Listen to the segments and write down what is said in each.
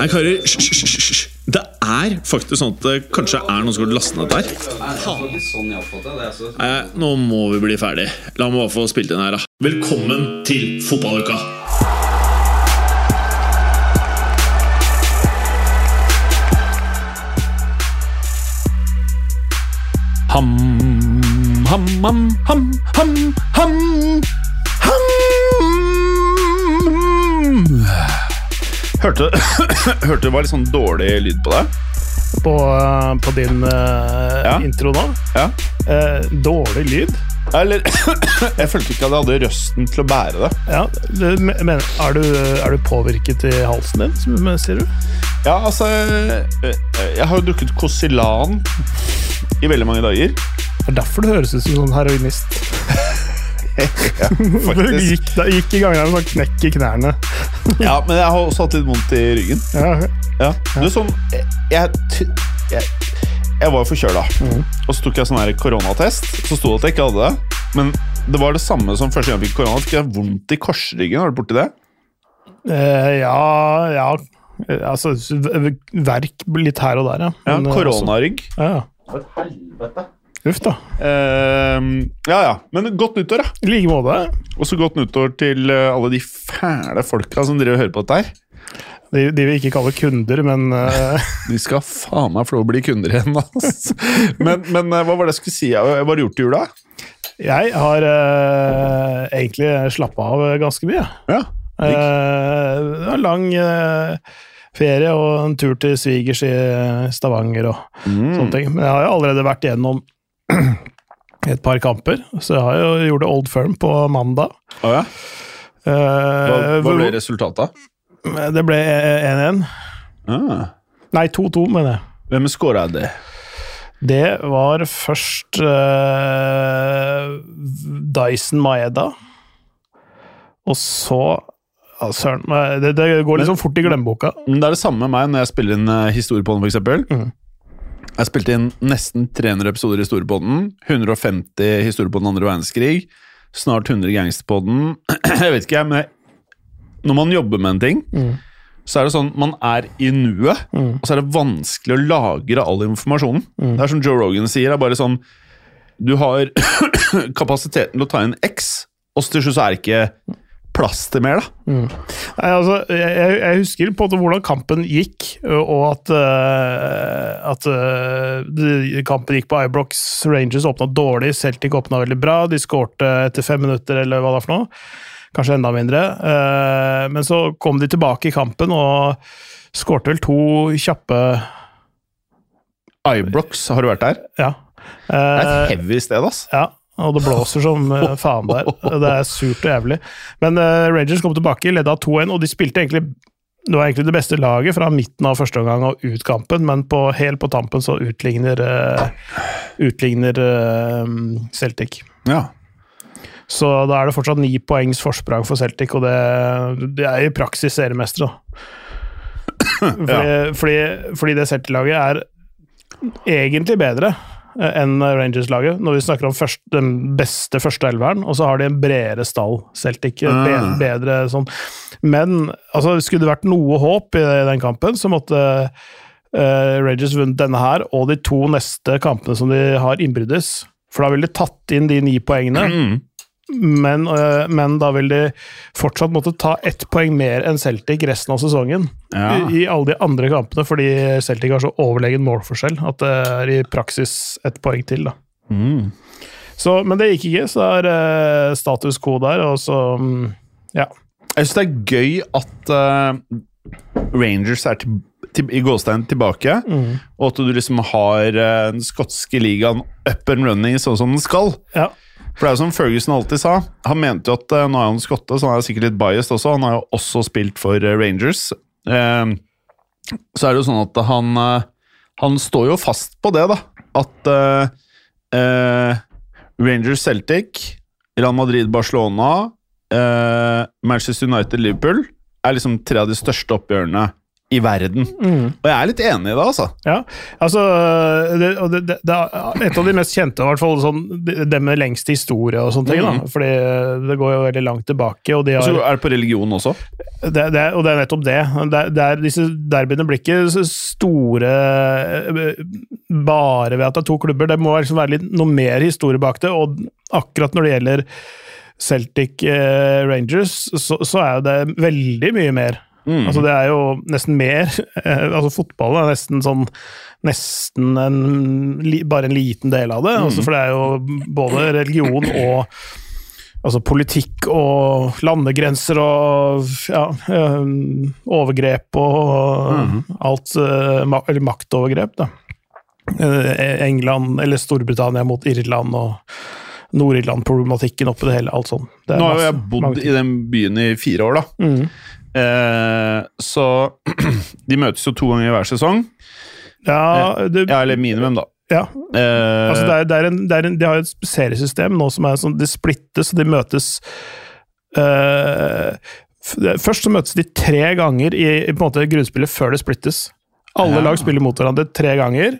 Hei, karer. Hysj. Det er faktisk sånn at det kanskje er noen som har lastet ned der. Nei, nå må vi bli ferdig. La meg bare få spilt inn her, da. Velkommen til fotballuka! Ham, ham, ham, ham, ham, ham. Hørte, hørte det var litt sånn dårlig lyd på deg? på, eh, på din uh, Ja. intro nå. Ja. Uh, dårlig lyd. Eller Jeg følte ikke at jeg hadde røsten til å bære det. Ja, men, er, du, er du påvirket i halsen din, som- sier du? Ja, altså Jeg har jo drukket Kosilan i veldig mange dager. Det er derfor du høres ut som en heroinist. For du gikk, da gikk i gang der med sånn knekk i knærne. Ja, Men jeg har også hatt litt vondt i ryggen. Ja, Ja. Du, sånn, jeg, jeg, jeg, var jo forkjøla, og så tok jeg sånn her koronatest. Så sto det at jeg ikke hadde det. Men det var det samme som første gang jeg fikk korona. Fikk jeg vondt i korsryggen? Var du borti det? Eh, ja, ja. Eh, Altså, verk litt her og der, ja. Ja, Men, Ja. Koronarygg. Altså, ja. Uff da. Uh, ja, ja. Men godt nyttår, da. I like måte. Og så godt nyttår til eh, alle de fæle folka som driver og hører på dette her. De, de vil ikke kalle kunder, men uh... De skal faen meg få lov å bli kunder igjen, altså. Men, men eh, hva var det jeg skulle si? Hva har du gjort i jula? jeg har uh, egentlig slappa av ganske mye. Ja. uh, lang uh, ferie og en tur til svigers i Stavanger og Mm. sånne ting. Men jeg har jo allerede vært gjennom et par kamper, så jeg har jo gjort Old Firm på mandag. Å ja. Eh, Hva, hva ble resultatet? Det ble 1-1. Ah. Nei, 2-2, mener jeg. Hvem skåra det? Det var først uh, Dyson Maeda, og så Søren det, det går sånn fort i glemmeboka. Det er det samme med meg når jeg spiller inn uh, på for eksempel. Mhm. Jeg spilte inn nesten 300 episoder i Historiepodden. 150 historiepodden andre verdenskrig. Snart 100 Gangsterpodden. jeg vet ikke, men når man jobber med en ting, mm. så er det sånn man er i nuet, mm. og så er det vanskelig å lagre all informasjonen. Det er som Joe Rogan sier, det er bare sånn Du har kapasiteten til å ta inn X, og til slutt så er det ikke plass til mer, da. Nei, altså, jeg, jeg- husker på hvordan kampen gikk, og at, uh, at uh, kampen gikk på Ibrox. Rangers åpna dårlig, Celtic åpna veldig bra. De skårte etter fem minutter, eller hva det er for noe. Kanskje enda mindre. Uh, Men så kom de tilbake i kampen og skårte vel to kjappe Ibrox, har du vært der? Ja. Det er et heavy sted, ass. Ja, og det blåser som eh, faen der. Det er surt og jævlig. Men uh, Rangers kom tilbake, ledda 2-1, og de spilte egentlig det var egentlig det beste laget fra midten av første omgang og ut kampen, men på, helt på tampen så utligner, uh, utligner uh, Celtic. Ja. Så da er det fortsatt ni poengs forsprang for Celtic, og det, det er i praksis seriemestere. Fordi, fordi, fordi det Celtic-laget er egentlig bedre enn Rangers-laget, når vi snakker om først, den beste første elveren, og så har de en bredere stall, Celtic. Mm. Be, bedre sånn. Men altså, skulle det vært noe håp i den kampen, så måtte uh, Rangers vunnet denne her, og de to neste kampene som de har innbyrdes. For da ville de tatt inn de ni poengene, Mm. Men, øh, men da vil de fortsatt måtte ta ett poeng mer enn Celtic resten av sesongen. Ja. I, I alle de andre kampene, fordi Celtic har så overlegen målforskjell at det er i praksis ett poeng til. da. Mm. Så, men det gikk ikke, så det er øh, status quo der, og så mm, Ja. Jeg syns det er gøy at eh, Rangers er til, til, i gåstein tilbake, og at du liksom har eh, den skotske ligaen up and running sånn som den skal. ja. For det er jo som Ferguson alltid sa, han mente jo at eh, nå er han skotte, så han er sikkert litt biased også. Han har jo også spilt for eh, Rangers. Eh, så er det jo sånn at han Han står jo fast på det, da. At eh, Rangers Celtic, Real Madrid Barcelona, eh, Manchester United Liverpool er liksom tre av de største oppgjørene i verden. Og jeg er litt enig i det, altså. Ja, altså det, det, det, det er Et av de mest kjente, i hvert fall sånn, det med lengst historie og sånne ting. Mm. da, fordi det går jo veldig langt tilbake. og de har... så er det på religion også. Og det er nettopp det. det, er- det er, disse derbyene blir ikke store eh, bare ved at det er to klubber. Det må liksom være litt, noe mer historie bak det. Og akkurat når det gjelder Celtic eh, Rangers, så, så er det veldig mye mer. Altså Det er jo nesten mer altså Fotball er nesten sånn Nesten en, bare en liten del av det. Altså for det er jo både religion og Altså politikk og landegrenser og ja, overgrep og alt eh, Eller maktovergrep, da. Eh, England eller Storbritannia mot Irland og Nord-Irland-problematikken oppi det hele. Alt sånn. Det Nå har jo jeg bodd i den byen i fire år, da. Mm. Eh, så de møtes jo to ganger hver sesong. Ja, det, Ja, eller minimum, da. ja. Eh, Altså det er, det er en, det er en, de har jo et seriesystem nå som er sånn De splittes, og de møtes eh, Først så møtes de tre ganger i, i på en måte grunnspillet før det splittes. Alle Ja. lag spiller mot hverandre tre ganger.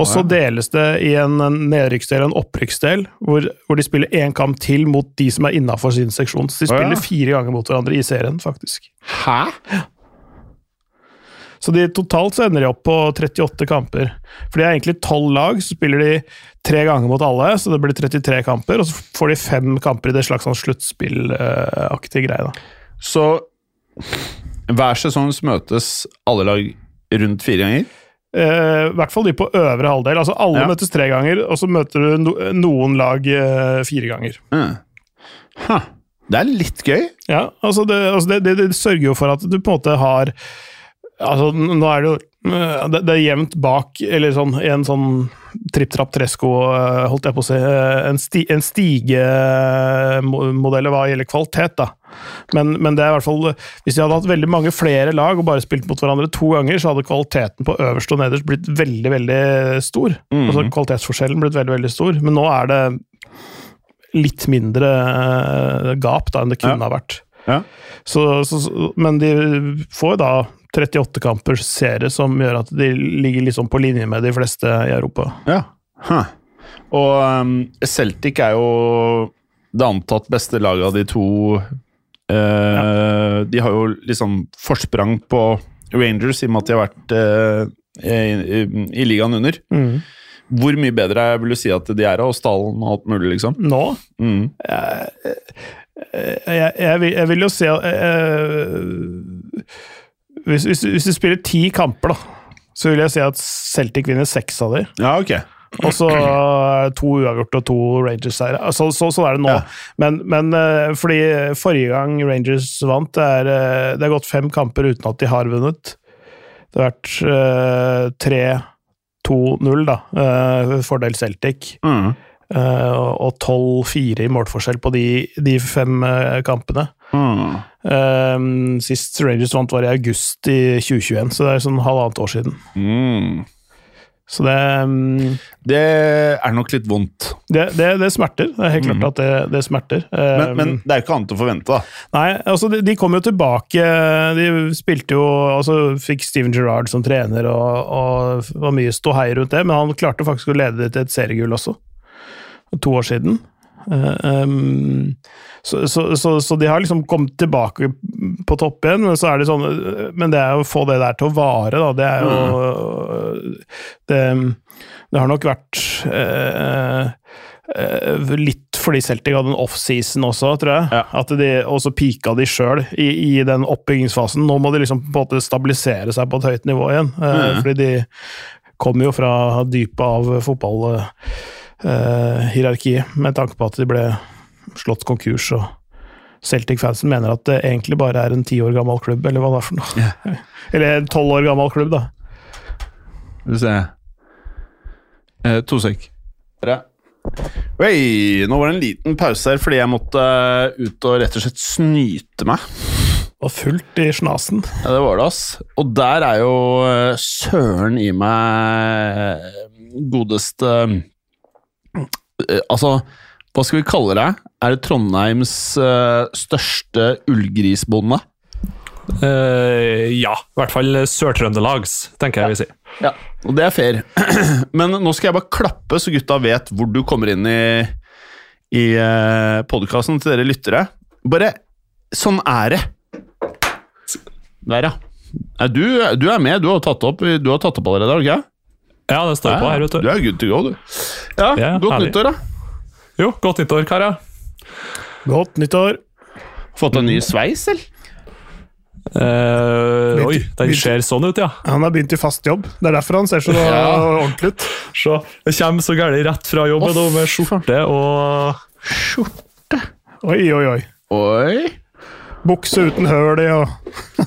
Og så deles det i en nedrykksdel og en opprykksdel, hvor, hvor de spiller én kamp til mot de som er innafor sin seksjon. Så de spiller fire ganger mot hverandre i serien, faktisk. Hæ? Så de, totalt så ender de opp på 38 kamper. For de er egentlig 12 lag, så spiller de tre ganger mot alle, så det blir 33 kamper. Og så får de fem kamper i det slags sånn sluttspillaktige greie. da. Så hver sesong møtes alle lag rundt fire ganger? Eh, I hvert fall de på øvre halvdel. Altså Alle Ja. møtes tre ganger, og så møter du no noen lag eh, fire ganger. Mm. Huh. Det er litt gøy. Ja, altså det, altså det, det, det sørger jo for at du på en måte har Altså, nå er det jo eh, det, er jevnt bak, eller sånn en sånn tripp-trapp tresko, eh, holdt jeg på å si. eh, En, sti, en stigemodell hva gjelder kvalitet, da. Men, men det er i hvert fall Hvis de hadde hatt veldig mange flere lag og bare spilt mot hverandre to ganger, så hadde kvaliteten på øverst og nederst blitt veldig, veldig stor. Altså Kvalitetsforskjellen blitt veldig, veldig stor. Men nå er det litt mindre eh, gap da enn det kunne Ja. ha vært. Ja. Så, så, så, men de får jo da 38 kampers serie, som gjør at de ligger liksom på linje med de fleste i Europa. Ja. Huh. Og um, Celtic er jo det antatt beste laget av de to. Eh, De har jo liksom forsprang på Rangers i og med at de har vært uh, i, i, i ligaen under. Hvor mye bedre er, vil du si at de er av stallen og alt mulig, liksom? Nå Mm. jeg, jeg, vil, jeg vil jo se eh, hvis, hvis, hvis du spiller ti kamper, da, så vil jeg si at Celtic vinner seks av dem. Ja, ok. Og så eh, to uavgjort og to Rangers-seire. Så, så, sånn er det nå. Ja. Men, men eh, fordi forrige gang Rangers vant, det er, eh, det er gått fem kamper uten at de har vunnet. Det har vært uh, 3-2-0, da. Uh, fordel Celtic. Mm. Uh, og 12-4 i målforskjell på de, de fem uh, kampene. Mm. Eh, sist Rangers vant, var i august i 2021, så det er sånn halvannet år siden. Mm. Så det um, Det er nok litt vondt. Det, det, det smerter. Det er helt klart at det, det smerter. Mm. Men, Eh, men det er jo ikke annet å forvente, da. Nei, altså de, de kom jo tilbake. De spilte jo altså Fikk Steven Gerrard som trener, og, og var mye ståhei rundt det, men han klarte faktisk å lede det til et seriegull også. To år siden. Eh, um, så, så, så, så de har liksom kommet tilbake på topp igjen, men så er det sånn Men det er å få det der til å vare, da. Det er jo Det, det har nok vært eh, eh, litt fordi Celtic hadde en offseason også, tror jeg. Ja. At de, og så pika de sjøl i, i den oppbyggingsfasen. Nå må de liksom på en måte stabilisere seg på et høyt nivå igjen. eh, Mhm. Fordi de kommer jo fra dypet av fotballhierarkiet, med tanke på at de ble slått konkurs. og Celtic-fansen mener at det egentlig bare er en ti år gammel klubb, eller hva det er for noe. Eller en tolv år gammel klubb, da. Skal vi se eh, To sek. Oi, nå var det en liten pause her fordi jeg måtte eh, ut og rett og slett snyte meg. Og fullt i snasen. Ja, det var det, ass. Og der er jo eh, søren i meg eh, godeste eh, Altså, hva skal vi kalle det? Er det Trondheims uh, største ullgrisbonde? Uh, ja, i hvert fall Sør-Trøndelags, tenker jeg vi sier. Ja, og det er fair. Men nå skal jeg bare klappe, så gutta vet hvor du kommer inn i, i uh, podkasten til dere lyttere. Bare Sånn er det. Der, ja. Du, du er med. Du har tatt opp, du har tatt opp allerede, har du ikke? Ja, det står på her, vet Du du. er good to go, du. Ja, Ja, Godt herlig. nyttår, da. Jo, godt nyttår, karer. Godt nyttår. Fått en ny sveis, eller? Eh, oi, den ser sånn ut, ja. Han har begynt i fast jobb. Det er derfor han ser så ordentlig ut. Se, det kommer så gærent rett fra jobb Å, med skjorte og Skjorte? Oi, oi, oi. Oi. Bukse uten høl i og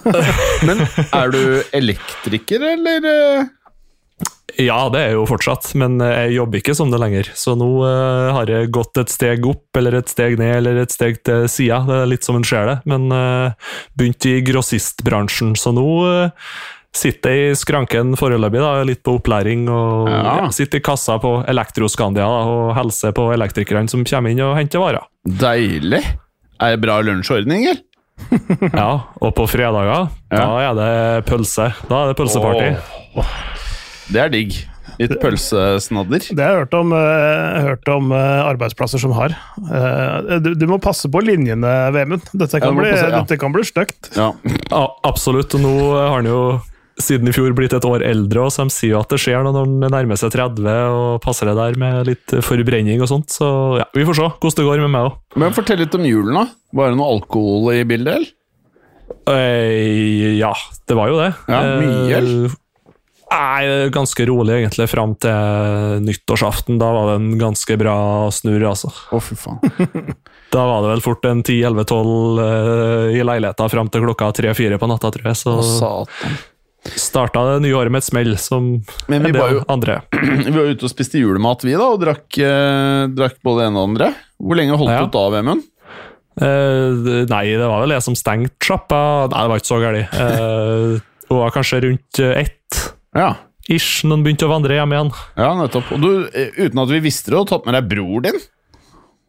Men er du elektriker, eller? Eh? Ja, det er jo fortsatt, men jeg jobber ikke som det lenger. Så nå uh, har jeg gått et steg opp, eller et steg ned, eller et steg til sida. Det er litt som en skjer det. Men uh, begynt i grossistbransjen, så nå uh, sitter jeg i skranken foreløpig, da, litt på opplæring. og Ja. ja, Sitter i kassa på Elektroskandia da, og hilser på elektrikerne som kommer inn og henter varer. Deilig. Er det bra lunsjordning, eller? Ja, og på fredager, da er det pølse. Da er det pølseparty. Åh. Det er digg. Litt pølsesnadder. Det har jeg hørt om, uh, hørt om uh, arbeidsplasser som har. Uh, du, du må passe på linjene, Vemund. Dette kan bli, passe- ja. dette kan bli stygt. Ja. Ja, absolutt. Og nå har han jo siden i fjor blitt et år eldre, og så de sier jo at det skjer når han nærmer seg 30 og passer det der med litt forbrenning og sånt. Så ja, vi får se hvordan det går med meg òg. Men fortell litt om julen, da. Var det noe alkohol i bildet, eller? Eh, ja, det var jo det. Ja, mye, eller? Nei, ganske rolig egentlig fram til nyttårsaften. Da var det en ganske bra snurr, altså. Å, fy faen. Da var det vel fort en 10-11-12 eh, i leiligheta fram til klokka 3-4 på natta, tror jeg. Så oh, starta det nye året med et smell, som Men vi en del var jo- andre. Vi var ute og spiste julemat, vi, da, og drakk, eh, drakk både en og andre. Hvor lenge holdt Ja. du ut da, Vemund? Eh, nei, det var vel jeg som stengte sjappa. Nei, det var ikke så galt. Eh, det var kanskje rundt eh, ett Ja. ish når han begynte å vandre hjem igjen. ja, nettopp. Og du, eh, uten at vi visste det, hadde tatt med deg bror din?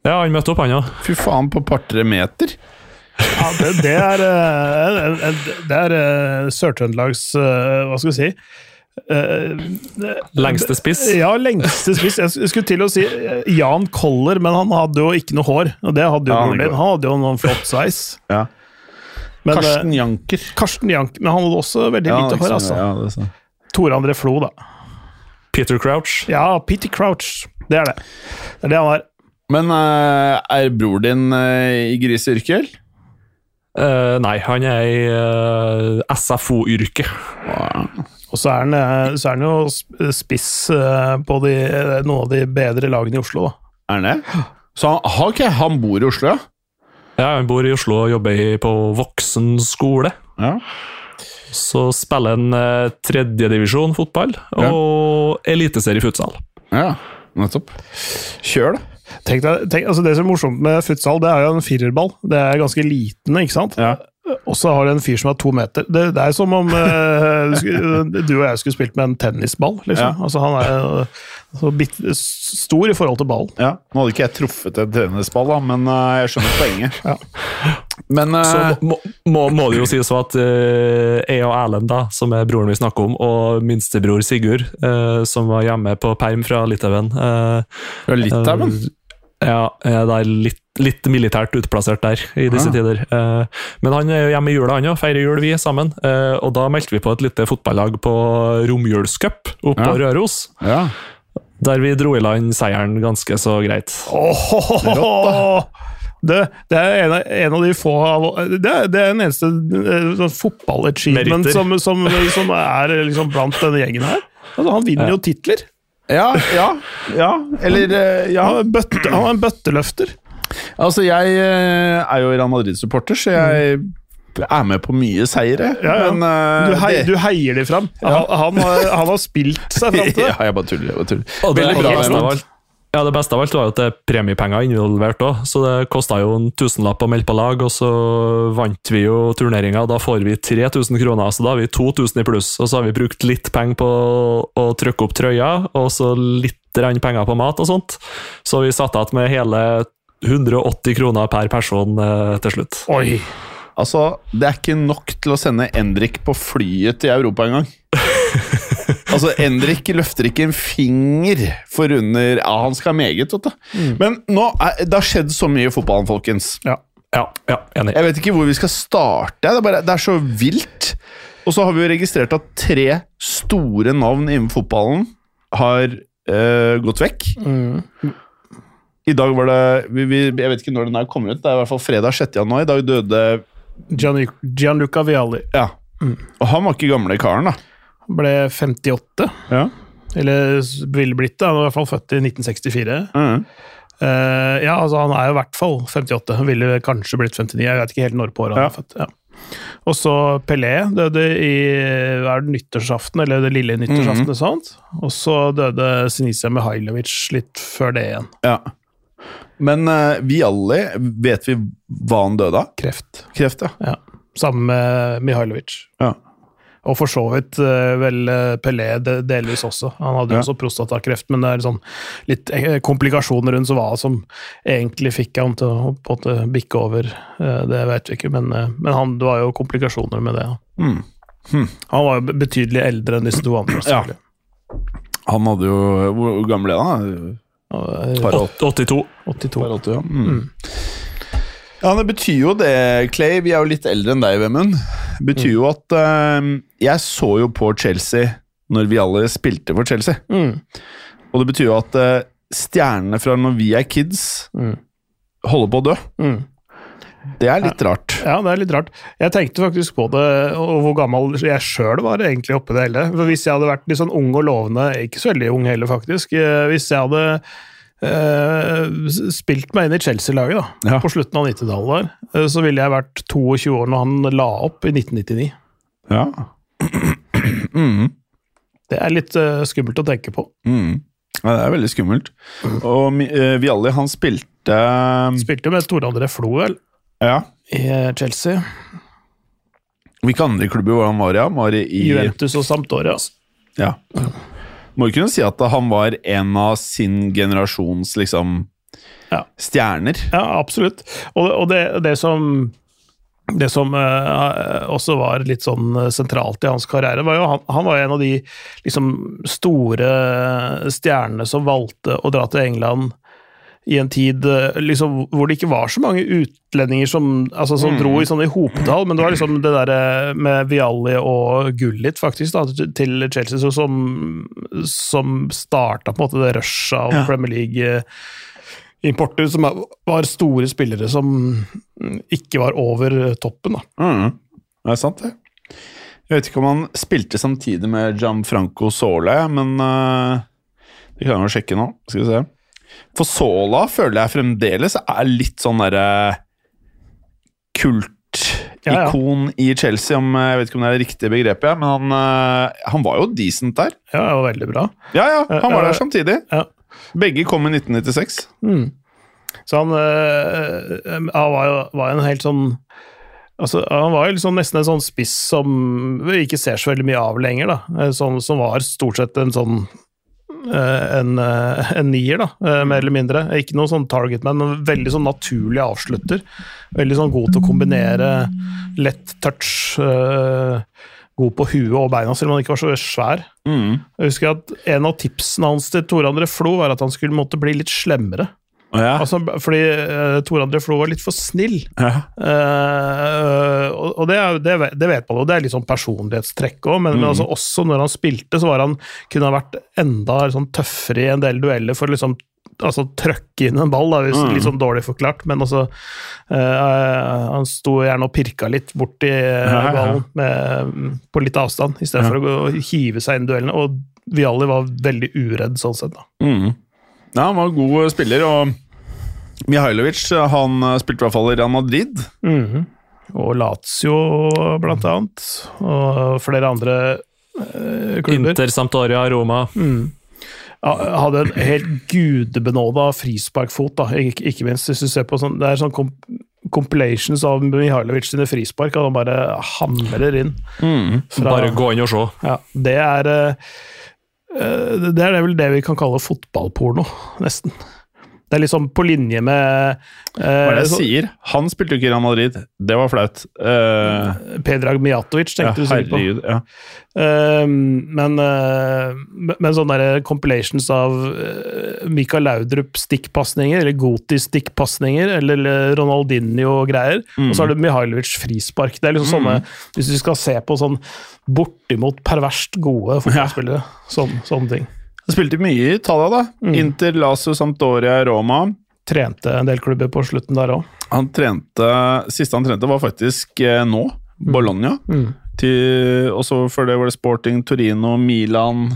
Ja, han møtte opp, han òg. Fy faen, på par-tre meter. Ja, det, det er, eh, det er eh, Sør-Trøndelags Hva skal vi si? Lengste spiss. Ja, lengste spiss. Jeg skulle til å si Jan Koller, men han hadde jo ikke noe hår. Og det hadde jo Ja, han hadde jo noen flott sveis. Ja. Men, Karsten, Karsten Janker. Karsten Janker, men han hadde også veldig Ja, lite hår, altså. Ja, det er sant. Tore André Flo, da. Peter Crouch. Ja, Peter Crouch. Det er det. Det er det han er. Men uh, er bror din uh, i griseyrket, eller? Uh, nei, han er i uh, SFO-yrket. Og så er han, så er han jo spiss på de, noen av de bedre lagene i Oslo, da. Er han det? Så han, okay, han bor i Oslo, ja? Ja, han bor i Oslo og jobber på voksen skole. Ja. Så spiller han uh, tredjedivisjon fotball og eliteserie futsal. ja. Nettopp. Kjør, da. Tenk deg, tenk, altså det som er morsomt med futsal, det er jo en firerball. Det er ganske liten, ikke sant? Ja. Og så har du en fyr som er to meter. Det, det er som om eh, du og jeg skulle spilt med en tennisball, liksom. Ja. Altså, han er så bitt, stor i forhold til ballen. Ja, Nå hadde ikke jeg truffet en tennisball, da, men uh, jeg skjønner poenget. Ja. Men uh, Så må, må, må det jo sies så at uh, jeg og Erlend, da, som er broren vi snakker om, og minstebror Sigurd, eh, som var hjemme på perm fra Litauen eh, fra Litauen eh, det er litt, litt militært utplassert der i disse Ja. tider. Eh, men han er jo hjemme i jula, han òg. Feirer jul, vi sammen. Eh, og da meldte vi på et lite fotballag på romjulscup oppe på Ja. Røros. Ja. Der vi dro i land seieren ganske så greit. Åh, det, det er en av, en av de få Det er, det er den eneste sånn fotballachievement som, som, som er liksom blant denne gjengen her. Altså, han vinner jo titler. Ja, ja, ja. Eller eh, ja. Han var bøtte, han en bøtteløfter. Altså, jeg eh, er jo Real Madrid-supporter, så jeg er med på mye seire. Ja, ja. Men uh, Du, hei, du heier de fram. Han, han, har, han har spilt seg fram til det. Ja, jeg bare tuller. Jeg bare tuller. Og det, Veldig bra. Ja, det beste av alt var at det er premiepenger involvert òg, så det kosta jo en tusenlapp å melde på lag, og så vant vi jo turneringa. Da får vi 3000 kroner, så da har vi 2000 i pluss. Og så har vi brukt litt penger på å trykke opp trøya, og så litt penger på mat og sånt. Så vi satt igjen med hele 180 kroner per person eh, til slutt. Oi. Altså, det er ikke nok til å sende Endrik på flyet til Europa engang. altså, Endrik løfter ikke en finger for under Ja, han skal ha meget, vet du. Men nå er, det har skjedd så mye i fotballen, folkens. Ja. Ja, ja, enig. Jeg vet ikke hvor vi skal starte. Det er, bare, det er så vilt. Og så har vi jo registrert at tre store navn innen fotballen har øh, gått vekk. I dag var det vi, vi, Jeg vet ikke når den her kommer ut. Det er i hvert fall fredag 6. januar. I dag døde Gianluca Vialli Ja. Og han var ikke gamle karen, da. Han ble 58. Ja. Eller ville blitt det. Han var i hvert fall født i 1964. Mm. Uh, ja, altså han er jo i hvert fall 58. Han ville kanskje blitt 59. Jeg vet ikke helt når på året han Ja. er født. Ja. Og så Pelé døde i er det nyttårsaften, eller det lille nyttårsaften. Mhm. sant? Og så døde Sinisa Mihailovic litt før det igjen. ja. Men uh, Vialli, vet vi hva han døde av? Kreft. Kreft, ja. Ja. Sammen med Mihailovic. ja. Og for så vidt eh, vel eh, Pelé delvis også. Han hadde jo Ja. også prostatakreft, men det er sånn litt eh, komplikasjoner rundt så hva som egentlig fikk han til å på en bikke over. Eh, Det vet vi ikke, men, eh, men han, det var jo komplikasjoner med det. Mm. Han var jo betydelig eldre enn disse to andre. Ja. Han hadde jo hvor gammel er han? Og, eh, Par 82. 82. Par åtti, ja. Mm. Ja, det betyr jo det, Clay. Vi er jo litt eldre enn deg, Vemund. Det betyr jo at uh, Jeg så jo på Chelsea når vi alle spilte for Chelsea. Mm. Og det betyr jo at uh, stjernene fra når vi er kids, Mm. holder på å dø. Det er litt rart. Ja, det er litt rart. Jeg tenkte faktisk på det, og hvor gammel jeg sjøl var egentlig oppe i det hele. For Hvis jeg hadde vært litt sånn ung og lovende, ikke så veldig ung heller faktisk, eh, hvis jeg hadde eh, spilt meg inn i Chelsea-laget da, Ja. på slutten av 90-tallet, der, eh, så ville jeg vært 22 år når han la opp i 1999. Ja. mm. Det er litt uh, skummelt å tenke på. Mm. ja, det er veldig skummelt. Og uh, Vialli, han spilte Spilte med Tore André Flo vel, Ja. i eh, Chelsea. Hvilke andre klubber var han var i? Var i Juventus og Sampdoria. Ja. Må jo kunne si at han var en av sin generasjons liksom Ja. stjerner. Ja, absolutt. Og, og det, det som det som eh, også var litt sånn sentralt i hans karriere, var jo han, han var en av de liksom, store stjernene som valgte å dra til England i en tid eh, liksom, hvor det ikke var så mange utlendinger som, altså, som dro i sånne hopetall, men det var liksom det der med Vialli og Gullit faktisk da, til Chelsea så som, som starta på en måte det rushet av Ja. Premier League. eh, importer som var store spillere som ikke var over toppen. Da. Mm. Det er sant, det. Jeg vet ikke om han spilte samtidig med Gianfranco Sole, men uh, det kan jeg jo sjekke nå. Skal vi se. For Sola føler jeg fremdeles er litt sånn derre kultikon i Chelsea, om jeg vet ikke om det er det riktige begrepet, ja, men han, eh, han var jo decent der. Ja, var veldig bra. Ja, ja, han var Eh, der samtidig. Ja. Begge kom i 1996. Mm. Så han, øh, var jo var en helt sånn Altså, han var jo liksom nesten en sånn spiss som vi ikke ser så veldig mye av lenger, da. Sånn, som var stort sett en sånn en, eh, en nier, da, eh, mer eller mindre. Ikke noen sånn target man, men veldig sånn naturlig avslutter. Veldig sånn god til å kombinere lett touch, eh, god på huet og beina, selv om han ikke var så svær. Mm. Jeg husker at En av tipsene hans til Tore André Flo var at han skulle måtte bli litt slemmere. Å ja. Altså, fordi uh, Tor André Flo var litt for snill. ja. Uh, og og det, det, det vet man jo, det er litt sånn personlighetstrekk òg, men, men altså, også når han spilte, så var han, kunne han vært enda sånn tøffere i en del dueller for å liksom altså, trøkke inn en ball, da, hvis, Mm. litt sånn dårlig forklart, men altså uh, Han sto gjerne og pirka litt borti uh, ballen med, på litt avstand, i stedet Ja. for å gå hive seg inn i duellene. Og Vialli var veldig uredd sånn sett, da. Mm. Ja, han var en god spiller, og Mihailovic han eh, spilte i hvert fall i Real Madrid. Mhm. Og Lazio, blant annet. Og flere andre eh, klubber. Inter, Sampdoria, Roma. Mm. Hadde en helt gudebenåda frisparkfot, da, ikke, ikke minst. Hvis du ser på sånn, Det er sånn komp compilations av Mihailovic sine frispark, og han bare hamrer inn. Fra- Bare gå inn og se. Ja, det er eh, eh, Det er vel det vi kan kalle fotballporno, nesten. Det er liksom på linje med Hva er det jeg sier? Han spilte jo ikke i Real Madrid. Det var flaut. Uh, Pedrag Mijatovic, ja, tenkte du sikkert på. herregud. Ja. Uh, men, men sånne der compilations av uh, Mikael Laudrup stikkpasninger, eller Goti stikkpasninger, eller Ronaldinho-greier. Og så har du Mihailovic frispark. Det er liksom sånne Hvis du skal se på sånn bortimot perverst gode fotballspillere, sånn, sånne ting. Han spilte mye i Italia, da. Inter, Lazio, Sampdoria, Roma. Trente en del klubber på slutten der òg. Han trente, Siste han trente, var faktisk eh, nå. Bologna. Til, og så før det var det Sporting, Torino, Milan,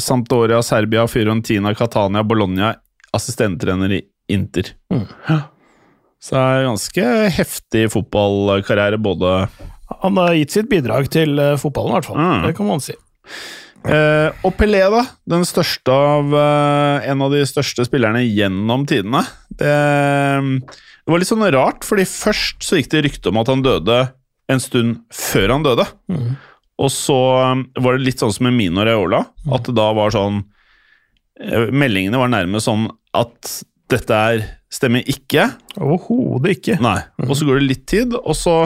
Sampdoria, Serbia, Fiorentina, Catania, Bologna. Assistenttrener i Inter. Mm. Så det er ganske heftig fotballkarriere, både Han har gitt sitt bidrag til eh, fotballen, i hvert fall. Mm. Det kan man si. Eh, og Pelé, da. Den største av uh, En av de største spillerne gjennom tidene. Det, det var litt sånn rart, fordi først så gikk det rykte om at han døde en stund før han døde. Og så eh, var det litt sånn som med Mino Reola, at det da var sånn eh, Meldingene var nærmest sånn at dette er stemmer ikke. Overhodet ikke. Nei. Og så går det litt tid, og så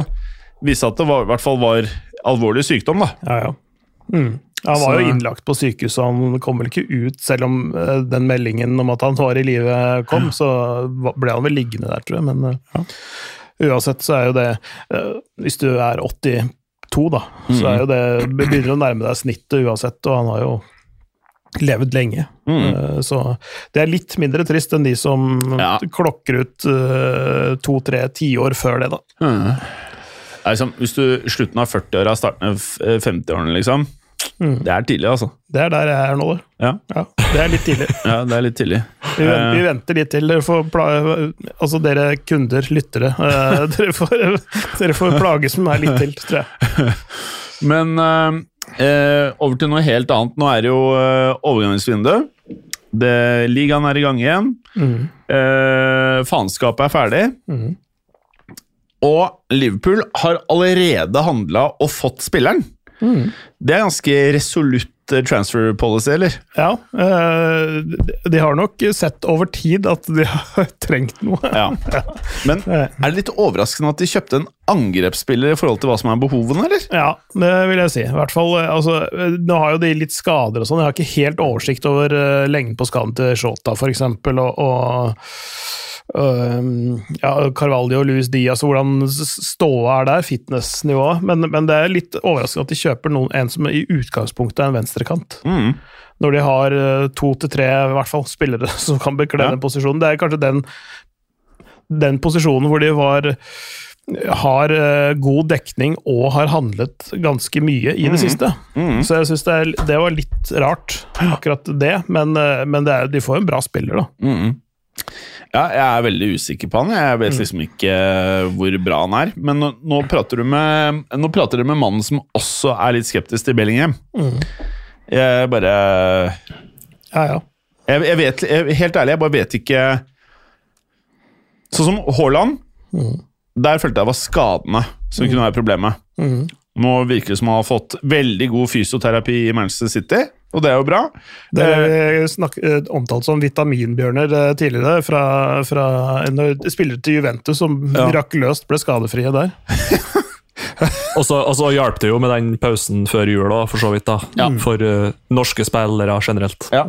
viser det at det var, i hvert fall var alvorlig sykdom, da. Ja, ja. Mm. Han var Så- jo innlagt på sykehus, og han kom vel ikke ut, selv om eh, den meldingen om at han var i live kom, så ble han vel liggende der, tror jeg. Men eh, uansett så er jo det eh, Hvis du er 82, da, så er jo det begynner å nærme deg snittet uansett, og han har jo levd lenge. Mm. Så det er litt mindre trist enn de som Ja. klokker ut eh, to-tre tiår før det, da. Det er liksom, hvis du slutten av 40-åra, starten av eh, 50-årene, liksom. Det er tidlig, altså. Det er der jeg er nå. Ja, Ja, det er litt tidlig. ja det er litt tidlig. Vi venter, vi venter litt til. Dere får plage, altså dere kunder, lyttere. uh, dere, får, dere får plages med meg litt til, tror jeg. Men uh, eh, over til noe helt annet. Nå er det jo uh, overgangsvindu. Ligaen er i gang igjen. Eh, faenskapet er ferdig. Og Liverpool har allerede handla og fått spilleren. Det er ganske resolutt eh, transfer policy, eller? Ja, eh, de har nok sett over tid at de har trengt noe. Ja. Men er det litt overraskende at de kjøpte en angrepsspiller i forhold til hva som er behovene, eller? Ja, det vil jeg si. I hvert fall, eh, altså, Nå har jo de litt skader og sånn. Jeg har ikke helt oversikt over lengden på skaden til Shota, eksempel, og, og ja, Carvalho og Luis Diaz, og hvordan ståa er der, fitnessnivået. Men, men det er litt overraskende at de kjøper noen, en som i utgangspunktet er en venstrekant. Mm. Når de har eh, to til tre i hvert fall, spillere som kan bekle Ja. den posisjonen. Det er kanskje den, den posisjonen hvor de var har eh, god dekning og har handlet ganske mye i det siste. Så jeg syns det, det var litt rart, akkurat det. Men, eh, men det er, de får en bra spiller, da. Ja, jeg er veldig usikker på han. Jeg vet liksom ikke eh, hvor bra han er. Men nå, nå, prater du med, nå prater du med mannen som også er litt skeptisk til Bellingham. Jeg bare Ja, ja. jeg, jeg vet jeg, Helt ærlig, jeg bare vet ikke Sånn som Haaland. Der følte jeg var skadene som kunne være problemet. Nå virker det som han har fått veldig god fysioterapi i Manchester City, og det er jo bra. Det Eh, er snakk, eh, omtalt som vitaminbjørner eh, tidligere, fra, fra en spillere til Juventus som Ja. mirakuløst ble skadefrie der. Og så og hjalp det jo med den pausen før jul, da, for så vidt. da, For uh, norske spillere generelt. Ja.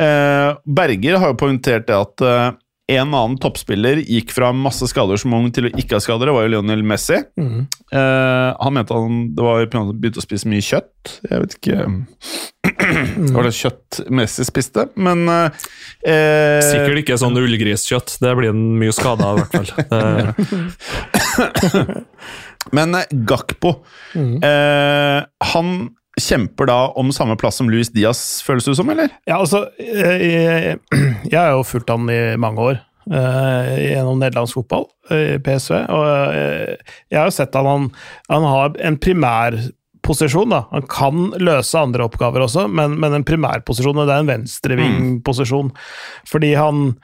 Uh, Berger har jo poengtert det at eh, en annen toppspiller gikk fra masse skader som ung til å ikke ha skader. Det var jo Lionel Messi. Eh, han mente han det var begynte å spise mye kjøtt. Jeg vet ikke var det kjøtt Messi spiste, men eh, eh, Sikkert ikke sånn ullgriskjøtt, det blir han mye skada av, i hvert fall. Men eh, Gakpo eh, Han kjemper da om samme plass som Luis Diaz, føles det som, eller? Ja, altså eh, Jeg, jeg har jo fulgt han i mange år. eh, gjennom nederlandsk fotball eh, i PSV. Og eh, jeg har jo sett at han, han har en primærposisjon. da. Han kan løse andre oppgaver også, men, men en primærposisjon, og det er en venstrevingposisjon. Fordi han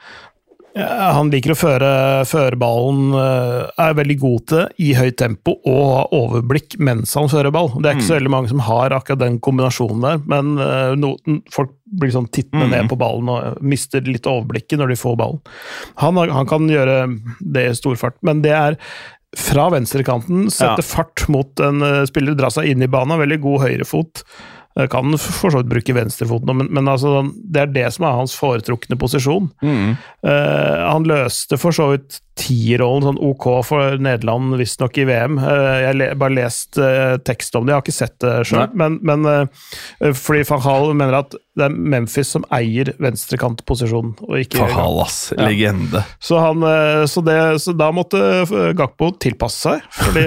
Han liker å føre, føre ballen, eh, er veldig god til det i høyt tempo og har overblikk mens han fører ball. Det er ikke så veldig mange som har akkurat den kombinasjonen der, men eh, no, folk blir sånn tittende ned på ballen og mister litt overblikket når de får ballen. Han, han kan gjøre det i stor fart, men det er fra venstrekanten, sette Ja. fart mot en eh, spiller, dra seg inn i banen, veldig god høyrefot. Kan for så vidt bruke venstrefoten, men, men altså, det er det som er hans foretrukne posisjon. Eh, han løste for så vidt tierrollen sånn ok for Nederland, visstnok i VM. Uh, jeg har bare lest eh, tekst om det, jeg har ikke sett det sjøl. Men, men eh, fordi van Gaal mener at det er Memphis som eier venstrekantposisjonen, Van ikke ass. Ja. Legende. så, han, eh, så, det, så da måtte Gakbo Gakpo tilpasse seg, fordi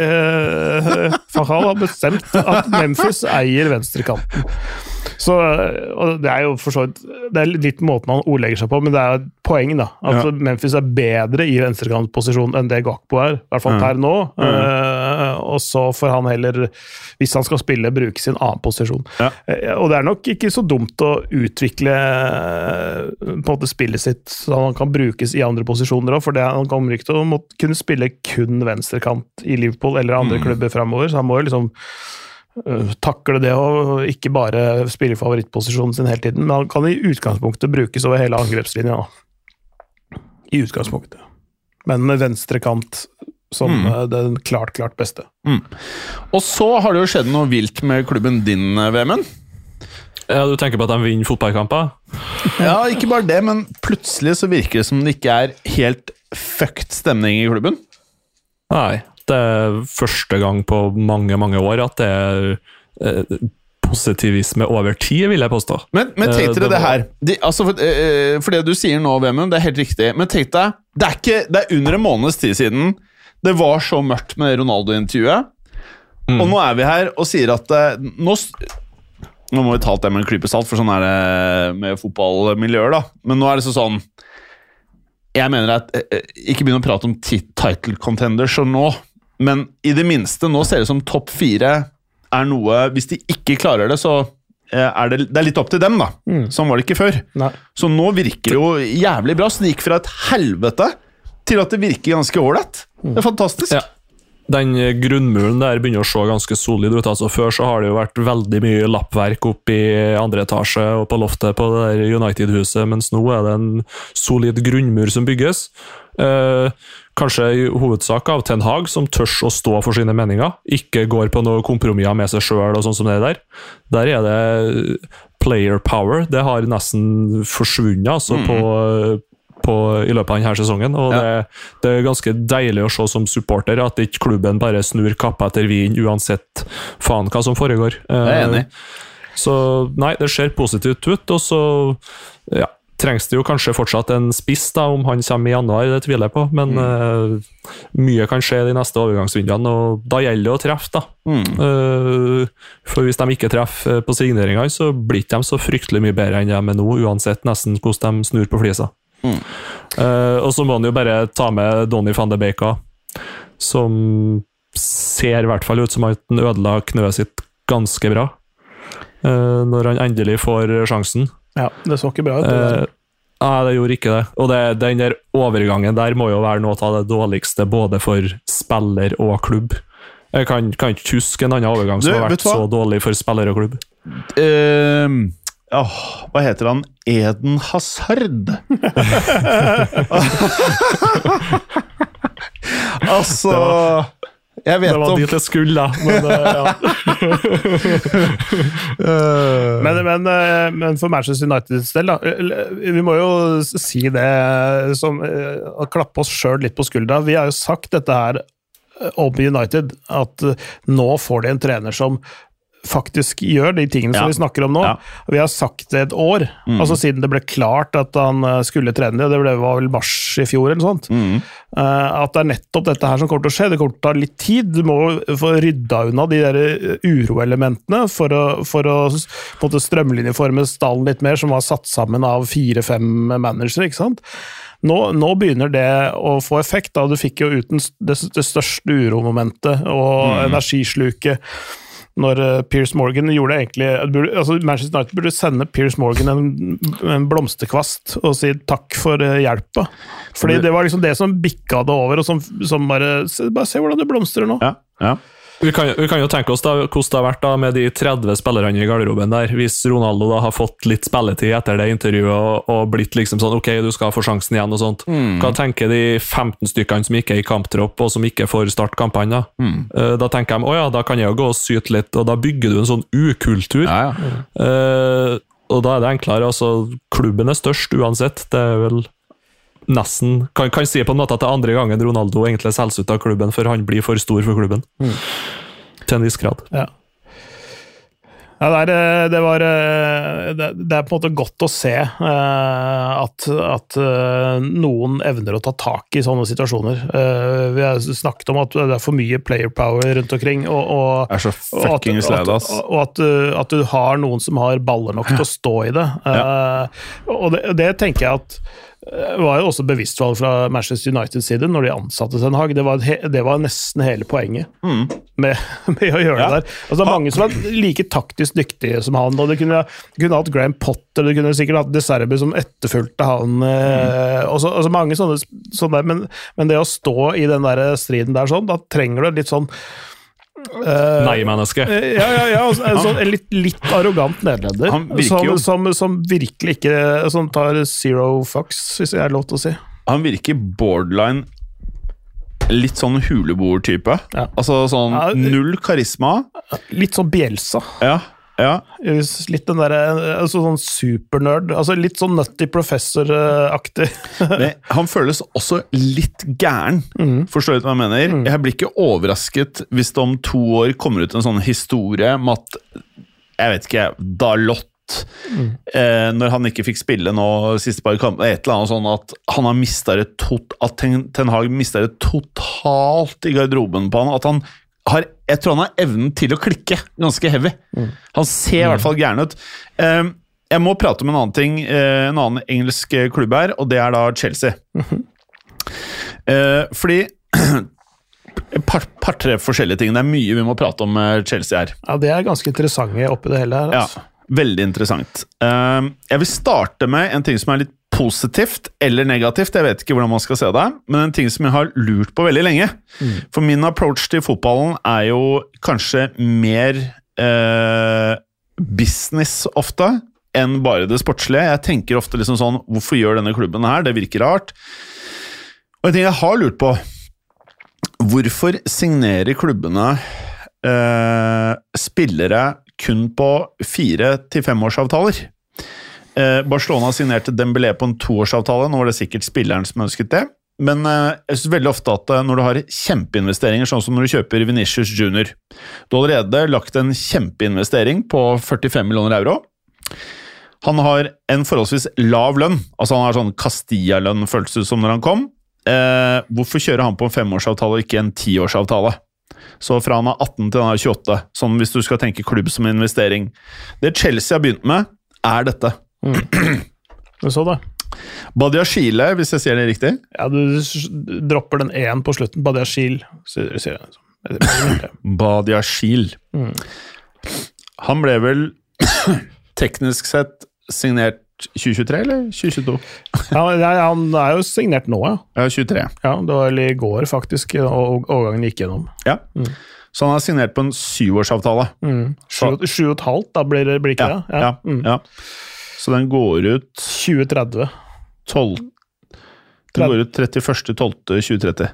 van Fahal har bestemt at Memphis eier venstrekanten. Så, eh, det er jo for så vidt Det er litt måten han ordlegger seg på, men det er et poeng, da. At Ja. Memphis er bedre i venstrekantposisjon enn det Gakpo er, i hvert fall Mm. per nå. Eh, og så får han heller, hvis han skal spille, bruke sin annen posisjon. Ja. Uh, og det er nok ikke så dumt å utvikle uh, på en måte spillet sitt så han kan brukes i andre posisjoner òg, for det, han kommer ikke til å kunne spille kun venstrekant i Liverpool eller andre klubber framover, så han må jo liksom takle det og ikke bare spille favorittposisjonen sin hele tiden, men han kan i utgangspunktet brukes over hele angrepslinja. I utgangspunktet. Men med venstrekant som mm. den klart, klart beste. Og så har det jo skjedd noe vilt med klubben din, Vemund. Ja, Du tenker på at de vinner fotballkamper? Ja, ikke bare det, men plutselig så virker det som det ikke er helt fucked stemning i klubben. Nei. Det er første gang på mange, mange år at det er eh, positivisme over tid, vil jeg påstå. Men, men Eh, tenk dere det det her. De, altså for, eh, for det du sier nå, Vemund, det er helt riktig. Men tenk deg, det er, ikke, det er under en måneds tid siden det var så mørkt med Ronaldo-intervjuet. Og nå er vi her og sier at nå, nå må vi ta alt det med en klype salt, for sånn er det med fotballmiljøer, da. Men nå er det så sånn Jeg mener at Ikke begynn å prate om title contenders og nå, men i det minste, nå ser det ut som topp fire er noe Hvis de ikke klarer det, så eh, er det, det er litt opp til dem, da. Sånn var det ikke før. Nei. Så nå virker det jo jævlig bra. Så det gikk fra et helvete til at det virker ganske ålreit. Det er fantastisk. Ja. Den eh, grunnmuren der begynner å se ganske solid ut. altså Før så har det jo vært veldig mye lappverk oppe i andre etasje og på loftet på det der United-huset, mens nå er det en solid grunnmur som bygges. Eh, kanskje i hovedsak av Ten Hag, som tørs å stå for sine meninger. Ikke går på noen kompromisser med seg sjøl og sånn som det der. Der er det player power. Det har nesten forsvunnet altså på, på, i løpet av denne sesongen. og Ja. det, det er ganske deilig å se som supporter at ikke klubben bare snur kappa etter vin uansett faen hva som foregår. Jeg er enig. Eh, Så nei, det ser positivt ut, og så ja, trengs det jo kanskje fortsatt en spiss, da, om han kommer i januar, det tviler jeg på, men eh, mye kan skje de neste overgangsvinduene, og da gjelder det å treffe, da. Eh, for hvis de ikke treffer eh, på signeringene, så blir ikke de så fryktelig mye bedre enn de er nå, uansett nesten hvordan de snur på flisa. Eh, og så må han jo bare ta med Donny van de Beek som ser i hvert fall ut som at han ødela knøet sitt ganske bra. Uh, når han endelig får sjansen. Ja, det så ikke bra ut. det. Eh, Nei, det gjorde ikke det. Og det, den der overgangen der må jo være noe av det dårligste både for spiller og klubb. Jeg kan, kan ikke huske en annen overgang som Du, har vært så dårlig for spiller og klubb. Uh, oh, hva heter han? Eden Hazard? altså Jeg vet Det var om dit jeg skulle. Men, eh, ja. Men, men, eh, men for Manchester Uniteds del, da, vi må jo si det som eh, klappe oss sjøl litt på skuldra. Vi har jo sagt dette her om United, at nå får de en trener som faktisk gjør de tingene Ja. som vi snakker om nå. Ja. Vi har sagt det et år, altså siden det ble klart at han eh, skulle trene det. Det var vel mars i fjor eller sånt. mm, Eh, at det er nettopp dette her som kommer til å skje. Det kommer til å ta litt tid. Du må få rydda unna de der eh, uroelementene for å, for å på en måte strømlinjeforme stallen litt mer, som var satt sammen av fire-fem managere. ikke sant? Nå, nå begynner det å få effekt. da Du fikk jo uten det, største uromomentet og energisluket når Pierce Piers Morgan gjorde egentlig altså Manchester United burde sende Piers Morgan en, en blomsterkvast og si takk for eh, hjelpa. Fordi det var liksom det som bikka det over, og som, som bare Bare se hvordan det blomstrer nå. Ja, ja. Vi kan, vi kan jo tenke oss da, hvordan det har vært da med de 30 spillerne i garderoben der. Hvis Ronaldo da har fått litt spilletid etter det intervjuet og, og blitt liksom sånn Ok, du skal få sjansen igjen og sånt. Hva tenker de 15 stykkene som ikke er i kamptropp, og som ikke får starte kampene? Da Eh, Da tenker de å ja, da kan jeg jo gå og syte litt, og da bygger du en sånn ukultur. ja, ja. Uh, og da er det enklere. altså Klubben er størst uansett. Det er vel nesten Kan, kan si på en måte at det er andre gangen Ronaldo egentlig selges ut av klubben, for han blir for stor for klubben. Til en viss grad. Ja. Ja, det, er, eh, det, var, eh, det, er på en måte godt å se eh, at, at noen evner å ta tak i sånne situasjoner. Vi har snakket om at det er for mye player power rundt omkring. Og, og, Jeg er så og at, fuckings lei og at, og at, du- at du har noen som har baller nok til å stå i det. Ja. og det, det tenker jeg at var jo også bevisst valg fra Manchester Uniteds side når de ansatte Ten Hag. Det var, det var nesten hele poenget med, med å gjøre Mm. Ja. det der. Altså, det er mange som er like taktisk dyktige som han. og Du kunne, kunne hatt Graham Potter, du kunne sikkert hatt De Serbi som etterfulgte han. eh, og så- altså mange sånne, sånne men, men det å stå i den der striden der sånn, da trenger du litt sånn eh, Nei-menneske. Eh, Ja, ja, ja altså, en sånn, litt, litt arrogant nederlender. Som, som, som virkelig ikke Som tar zero fucks, hvis jeg er lov til å si. Han virker borderline litt sånn huleboer-type. Ja. Altså sånn null karisma. Litt sånn Bjelsa. Ja, ja. Litt den derre altså Sånn supernerd. Altså litt sånn Nutty Professor-aktig. Han føles også litt gæren. Forstår du hva jeg mener? Jeg blir ikke overrasket hvis det om to år kommer ut en sånn historie om at Jeg vet ikke, Dalot eh, Når han ikke fikk spille nå siste par kampene, et eller annet sånn at han har mista det tot, At Ten, Ten Hag mista det totalt i garderoben på han. At han har, jeg tror han har evnen til å klikke ganske heavy. Han ser i hvert fall gæren ut. Um, jeg må prate om en annen ting, eh, en annen engelsk eh, klubb her, og det er da Chelsea. Eh, fordi et par-tre par, tre forskjellige ting. Det er mye vi må prate om med Chelsea her. Ja, det er ganske interessante oppi det hele her. Ja, Altså. Veldig interessant. Uh, jeg vil starte med en ting som er litt positivt eller negativt. Jeg vet ikke hvordan man skal se det, men en ting som jeg har lurt på veldig lenge. For min approach til fotballen er jo kanskje mer eh, business ofte enn bare det sportslige. Jeg tenker ofte liksom sånn Hvorfor gjør denne klubben her? Det virker rart. Og en ting jeg har lurt på Hvorfor signerer klubbene eh, spillere kun på fire- til femårsavtaler? Eh, Barcelona signerte Dembélé på en toårsavtale. Nå var det sikkert spilleren som ønsket det. Men eh, jeg synes veldig ofte at eh, når du har kjempeinvesteringer, sånn som når du kjøper Venitius Junior Du har allerede lagt en kjempeinvestering på 45 millioner euro. Han har en forholdsvis lav lønn. altså Han har sånn Castilla-lønn, føltes det som når han kom. Eh, hvorfor kjører han på en femårsavtale og ikke en tiårsavtale? Så fra han er 18 til han er 28, sånn hvis du skal tenke klubb som investering. Det Chelsea har begynt med, er dette. Men så, da. Badiashile, hvis jeg sier det riktig. Ja, du dropper den én på slutten. Badiashil, sier jeg. Badiashil. Mm. Han ble vel teknisk sett signert 2023 eller 2022? Ja, ja, han er jo signert nå, ja. Ja, 23. ja. Det var i går, faktisk, og overgangen gikk gjennom. Ja. Så han er signert på en syvårsavtale. Mm. Sju, sju og et halvt, da blir det blir ikke Ja, det? ja, Mm. ja. Så den går ut 2030. 12 Den går ut 31.12.2030.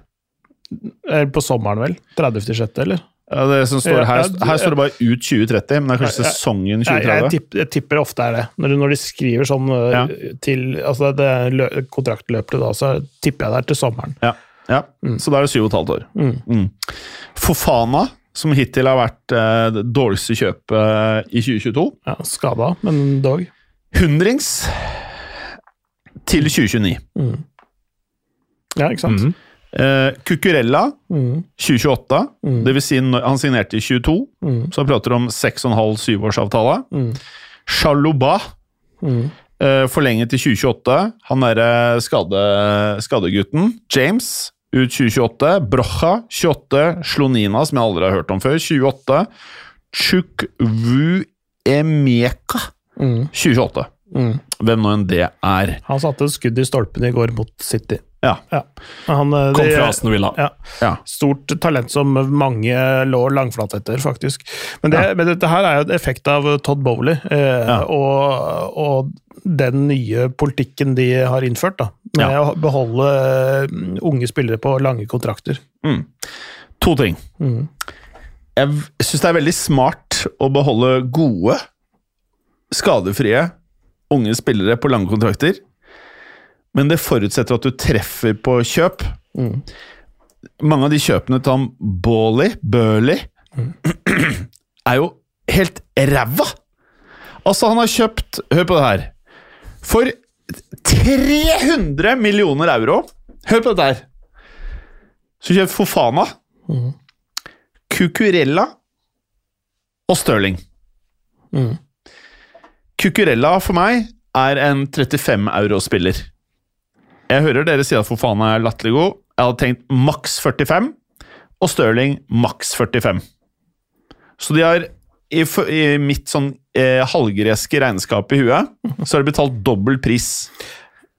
På sommeren, vel? 30.6., eller? Ja, det som står her, her står det bare ut 2030, men det er kanskje sesongen Jeg, jeg, tipper, jeg tipper ofte er det. Når, de- når de skriver sånn øh, Ja. til altså det lø, Kontraktløpet da, så tipper jeg det er til sommeren. Ja, ja. så da er det syv og et halvt år. Mm. Mm. Fofana, som hittil har vært eh, det dårligste kjøpet eh, i 2022. Ja, Skada, men dog. Hundrings til 2029. Ja, ikke sant? Mm. Eh, Cucurella Mm. 2028, Mm. det vil si han signerte i 22, Mm. så prater om 6,5-7-årsavtale. Mm. Mm. eh, forlenget til 2028. Han derre skade, skadegutten. James ut 2028. Brocha 28. Slonina, som jeg aldri har hørt om før, 28. Chukwu Emeka, Mm. 2028. Mm. Hvem nå enn det er. Han satte et skudd i stolpen i går mot City. Ja. Han, de, Kom fra Aston Villa. Ja. ja. Stort talent som mange lå langflat etter, faktisk. Men, det, men dette her er jo et effekt av Todd Bowley eh, Ja. og, og den nye politikken de har innført, da, med Ja. å beholde eh, unge spillere på lange kontrakter. Mm. To ting. Mm. Jeg syns det er veldig smart å beholde gode, skadefrie, unge spillere på lange kontrakter. Men det forutsetter at du treffer på kjøp. Mm. Mange av de kjøpene til han Bawley, Burley, er jo helt ræva! Altså, han har kjøpt Hør på det her. For 300 millioner euro Hør på dette her. Så kjøpt Fofana. Cucurella og Stirling. Mm. Cucurella for meg er en 35 euro-spiller. Jeg hører dere si at Fofana er latterlig god. Jeg hadde tenkt maks 45, og Stirling maks 45. Så de har, i, i mitt sånn eh, halvgreske regnskap i huet, så har de betalt dobbel pris.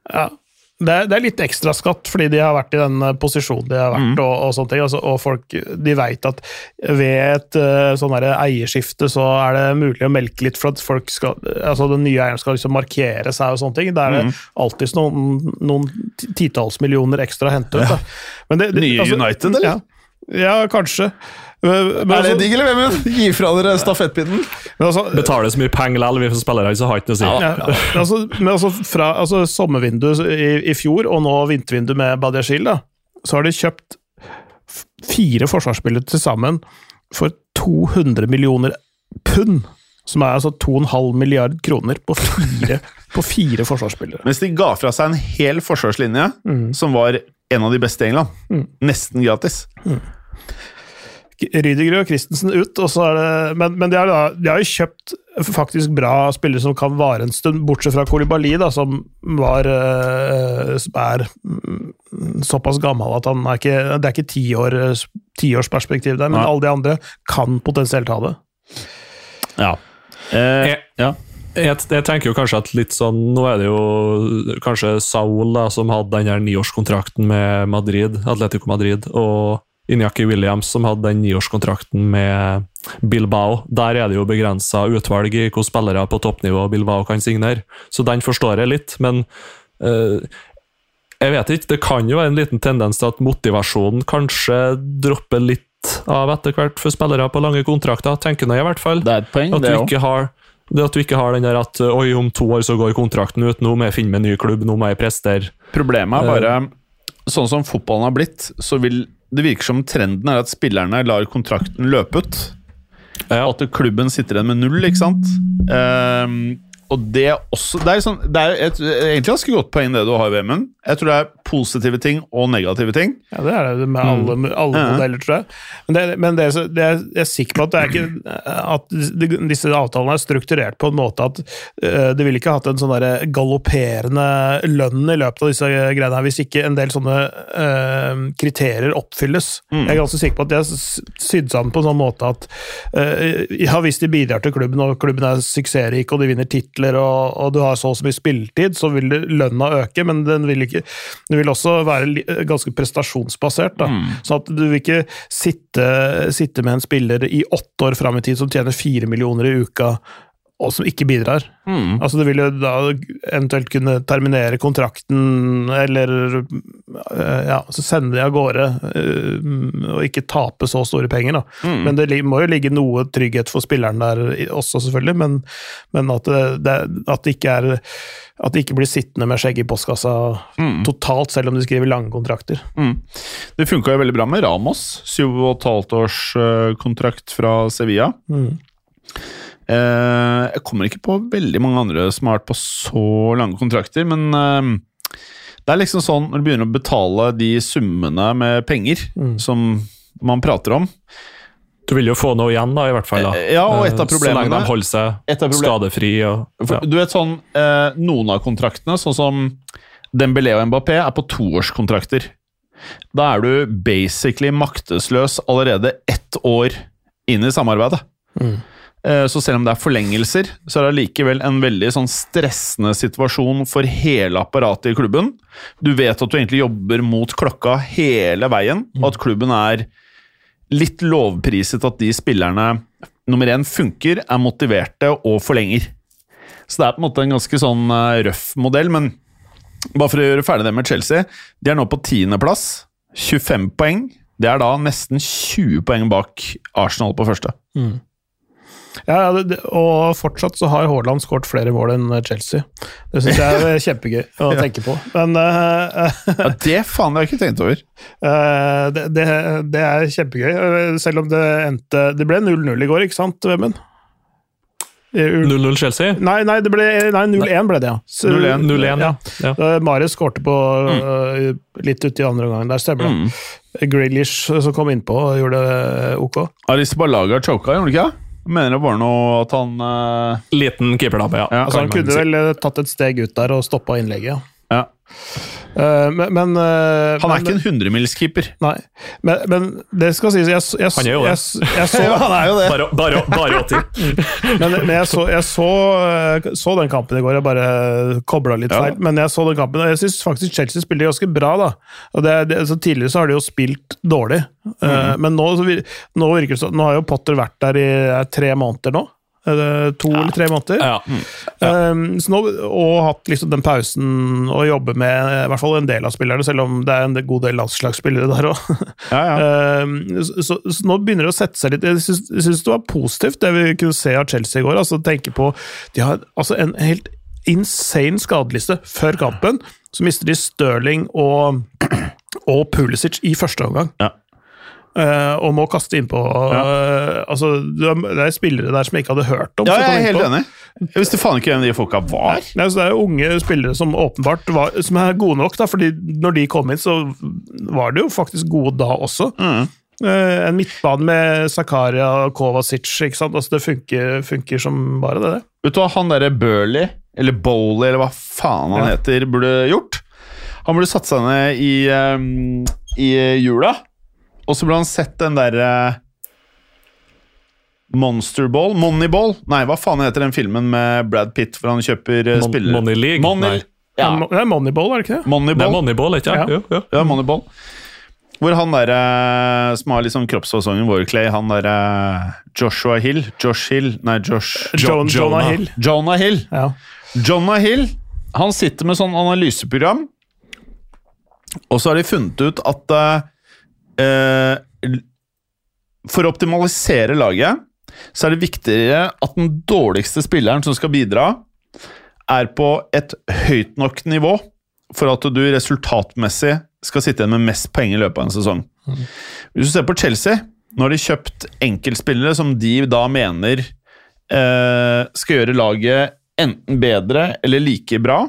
Ja. Det er, det er litt ekstraskatt fordi de har vært i den eh, posisjonen de har vært, og, og sånne ting. Altså, og folk de vet at ved et eh, sånn eierskifte så er det mulig å melke litt for at folk skal, altså den nye eieren skal liksom markere seg og sånne ting. Da er det alltid noen, noen titalls millioner ekstra å hente ut. Da. Men det, det, Nye United, eller? Ja, ja kanskje. Men, men altså, digg, eller, Vemund? Gi fra dere stafettpinnen. men altså, Betaler så mye penger likevel, vi som spillere, så har ikke noe å si. Ja, men altså, men altså fra altså sommervinduet i, i fjor og nå vintervinduet med Badiashil, da, så har de kjøpt fire forsvarsspillere til sammen for 200 millioner pund. Som er altså 2,5 milliard kroner på fire, på fire forsvarsspillere. Mens de ga fra seg en hel forsvarslinje, som var en av de beste i England. Nesten gratis. Rydiger og Christensen ut, og så er det, men, men de, har, da, de har jo kjøpt faktisk bra spillere som kan vare en stund, bortsett fra Kolibali, da, som var eh, som er mm, såpass gammel at han er ikke Det er ikke ti år, tiårsperspektiv der, men Nei. alle de andre kan potensielt ha det. Ja. Eh, Jeg- ja. Jeg, jeg tenker jo kanskje at litt sånn Nå er det jo kanskje Saul da, som hadde den niårskontrakten med Madrid, Atletico Madrid, og Inyaki Williams som hadde den niårskontrakten med Bilbao. Der er det jo begrensa utvalg i hvilke spillere på toppnivå Bilbao kan signere, så den forstår jeg litt, men uh, jeg vet ikke, det kan jo være en liten tendens til at motivasjonen kanskje dropper litt av etter hvert for spillere på lange kontrakter, tenker jeg i hvert fall. Det er et poeng, At det du òg. det at du ikke har den der at oi, om to år så går kontrakten ut, nå må jeg finne meg en ny klubb, nå må jeg prestere. Problemet er bare Sånn som fotballen har blitt, så vil det virker som trenden er at spillerne lar kontrakten løpe ut. Ja. At klubben sitter igjen med null, ikke sant? Ehm, og det er også Det er, sånn, det er et, egentlig ganske godt poeng det du har, i VM-en. Jeg tror det er positive ting og negative ting. Ja, Det er det med alle, alle Ja. modeller, tror jeg. Men, det, men det, det er, jeg er sikker på at, det er ikke, at disse avtalene er strukturert på en måte at uh, det ville ikke hatt en sånn galopperende lønn i løpet av disse greiene her, hvis ikke en del sånne uh, kriterier oppfylles. Jeg er ganske sikker på at de er sydd sammen på en sånn måte at uh, ja, hvis de bidrar til klubben, og klubben er suksessrik, og de vinner titler, og, og du har så og så mye spilletid, så vil lønna øke, men den vil ikke den vil også være ganske prestasjonsbasert. Da. Sånn at du vil ikke sitte, sitte med en spiller i åtte år fram i tid som tjener fire millioner i uka, og som ikke bidrar. Altså, du vil jo da eventuelt kunne terminere kontrakten, eller øh, ja, så sende de av gårde, øh, og ikke tape så store penger. Da. Men det må jo ligge noe trygghet for spilleren der også, selvfølgelig, men, men at, det, at det ikke er at de ikke blir sittende med skjegget i postkassa totalt, selv om de skriver lange kontrakter. Det funka jo veldig bra med Ramos. Syv og et halvt års eh, kontrakt fra Sevilla. Eh, jeg kommer ikke på veldig mange andre som har vært på så lange kontrakter, men eh, det er liksom sånn når du begynner å betale de summene med penger som man prater om Du vil jo få noe igjen, da, i hvert fall. da. Eh, ja, og et av problemene... Så problemene- lenge de holder seg skadefri. Og, ja. Du vet sånn, eh, Noen av kontraktene, sånn som Dembélé og Mbappé, er på toårskontrakter. Da er du basically maktesløs allerede ett år inn i samarbeidet. Eh, Så selv om det er forlengelser, så er det likevel en veldig sånn stressende situasjon for hele apparatet i klubben. Du vet at du egentlig jobber mot klokka hele veien, og at klubben er litt lovpriset at de spillerne nummer én funker, er motiverte og forlenger. Så det er på en måte en ganske sånn eh, røff modell, men bare for å gjøre ferdig det med Chelsea. De er nå på tiendeplass, 25 poeng. Det er da nesten 20 poeng bak Arsenal på første. Ja, ja, det, det, og fortsatt så har Haaland skåret flere mål enn Chelsea. Det syns jeg er kjempegøy å tenke på. Men uh, Ja, det faen har jeg ikke tenkt over. Uh, det, det, det er kjempegøy. Eh, Selv om det endte Det ble 0-0 i går, ikke sant, Vemund? 0-0 Chelsea. Nei, nei, det ble nei, 0-1 ble det, ja. Så- 0-1, 0-1, ja. ja. Mares skårte på øh, litt uti andre omgang. Der stemmer det. Mm. Grealish som kom innpå og gjorde det ok. Aris Balaga choka, gjorde han ikke? Jeg mener det var noe at han uh, Liten keepertabbe, ja. Ja, Altså, han kunne vel tatt et steg ut der og stoppa innlegget. ja. Eh, men, men øh, Han er men- ikke en hundremilskeeper. Nei, men, men det skal sies Jeg, jeg, Han er jo det. jeg, jeg, så, han er jo det. Bare, bare, bare 80. men, men jeg, så, jeg så, øh, så den kampen i går. Jeg bare kobla litt Ja. feil. Men jeg så den kampen, og jeg syns faktisk Chelsea spiller ganske bra. da og det, det, så Tidligere så har de jo spilt dårlig, Eh, Mhm. men nå, nå virker det sånn Nå har jo Potter vært der i eh, tre måneder nå. To eller tre måneder. Ja. Um, så nå, og hatt liksom den pausen å jobbe med i hvert fall en del av spillerne, selv om det er en god del landslagsspillere der òg. Ja, ja. så, så, nå begynner det å sette seg litt jeg syns det var positivt, det vi kunne se av Chelsea i går. altså tenke på, De har altså en helt insane skadeliste før kampen. Så mister de Stirling og, og Pulisic i første omgang. Ja. Eh, og må kaste innpå uh, altså, Det er- er spillere der som jeg ikke hadde hørt om. ja, jeg er helt enig. Jeg visste faen ikke hvem de folka var. Nei, altså, Det er jo unge spillere som åpenbart var, som er gode nok, da, fordi når de kom inn, så var de jo faktisk gode da også. Mm. Uh, en midtbane med Zakaria og Kovacic, ikke sant? Altså, det funker, funker som bare det. det. Vet du hva han derre Burley, eller Bowley, eller hva faen han Ja. heter, burde gjort? Han burde satt seg ned i, um, i jula, og så ble han sett den derre Monsterball? Moneyball? Nei, hva faen heter den filmen med Brad Pitt hvor han kjøper uh, Mon spillere? Money League? Money, ja, Det er Moneyball, er det ikke det? Det er Moneyball. Moneyball, ikke Ja. sant? Jo, jo. Ja, Moneyball. Hvor han derre som har liksom kroppsfasongen vår, Clay, han derre Joshua Hill Josh Hill Nei, Josh John, Jonah Jonah. Hill. Jonah Hill. Ja. Jonah Hill han sitter med sånn analyseprogram, og så har de funnet ut at eh, For å optimalisere laget, så er det viktigere at den dårligste spilleren som skal bidra, er på et høyt nok nivå for at du resultatmessig skal sitte igjen med mest poeng i løpet av en sesong. Hvis du ser på Chelsea, nå har de kjøpt enkeltspillere som de da mener eh, skal gjøre laget enten bedre eller like bra.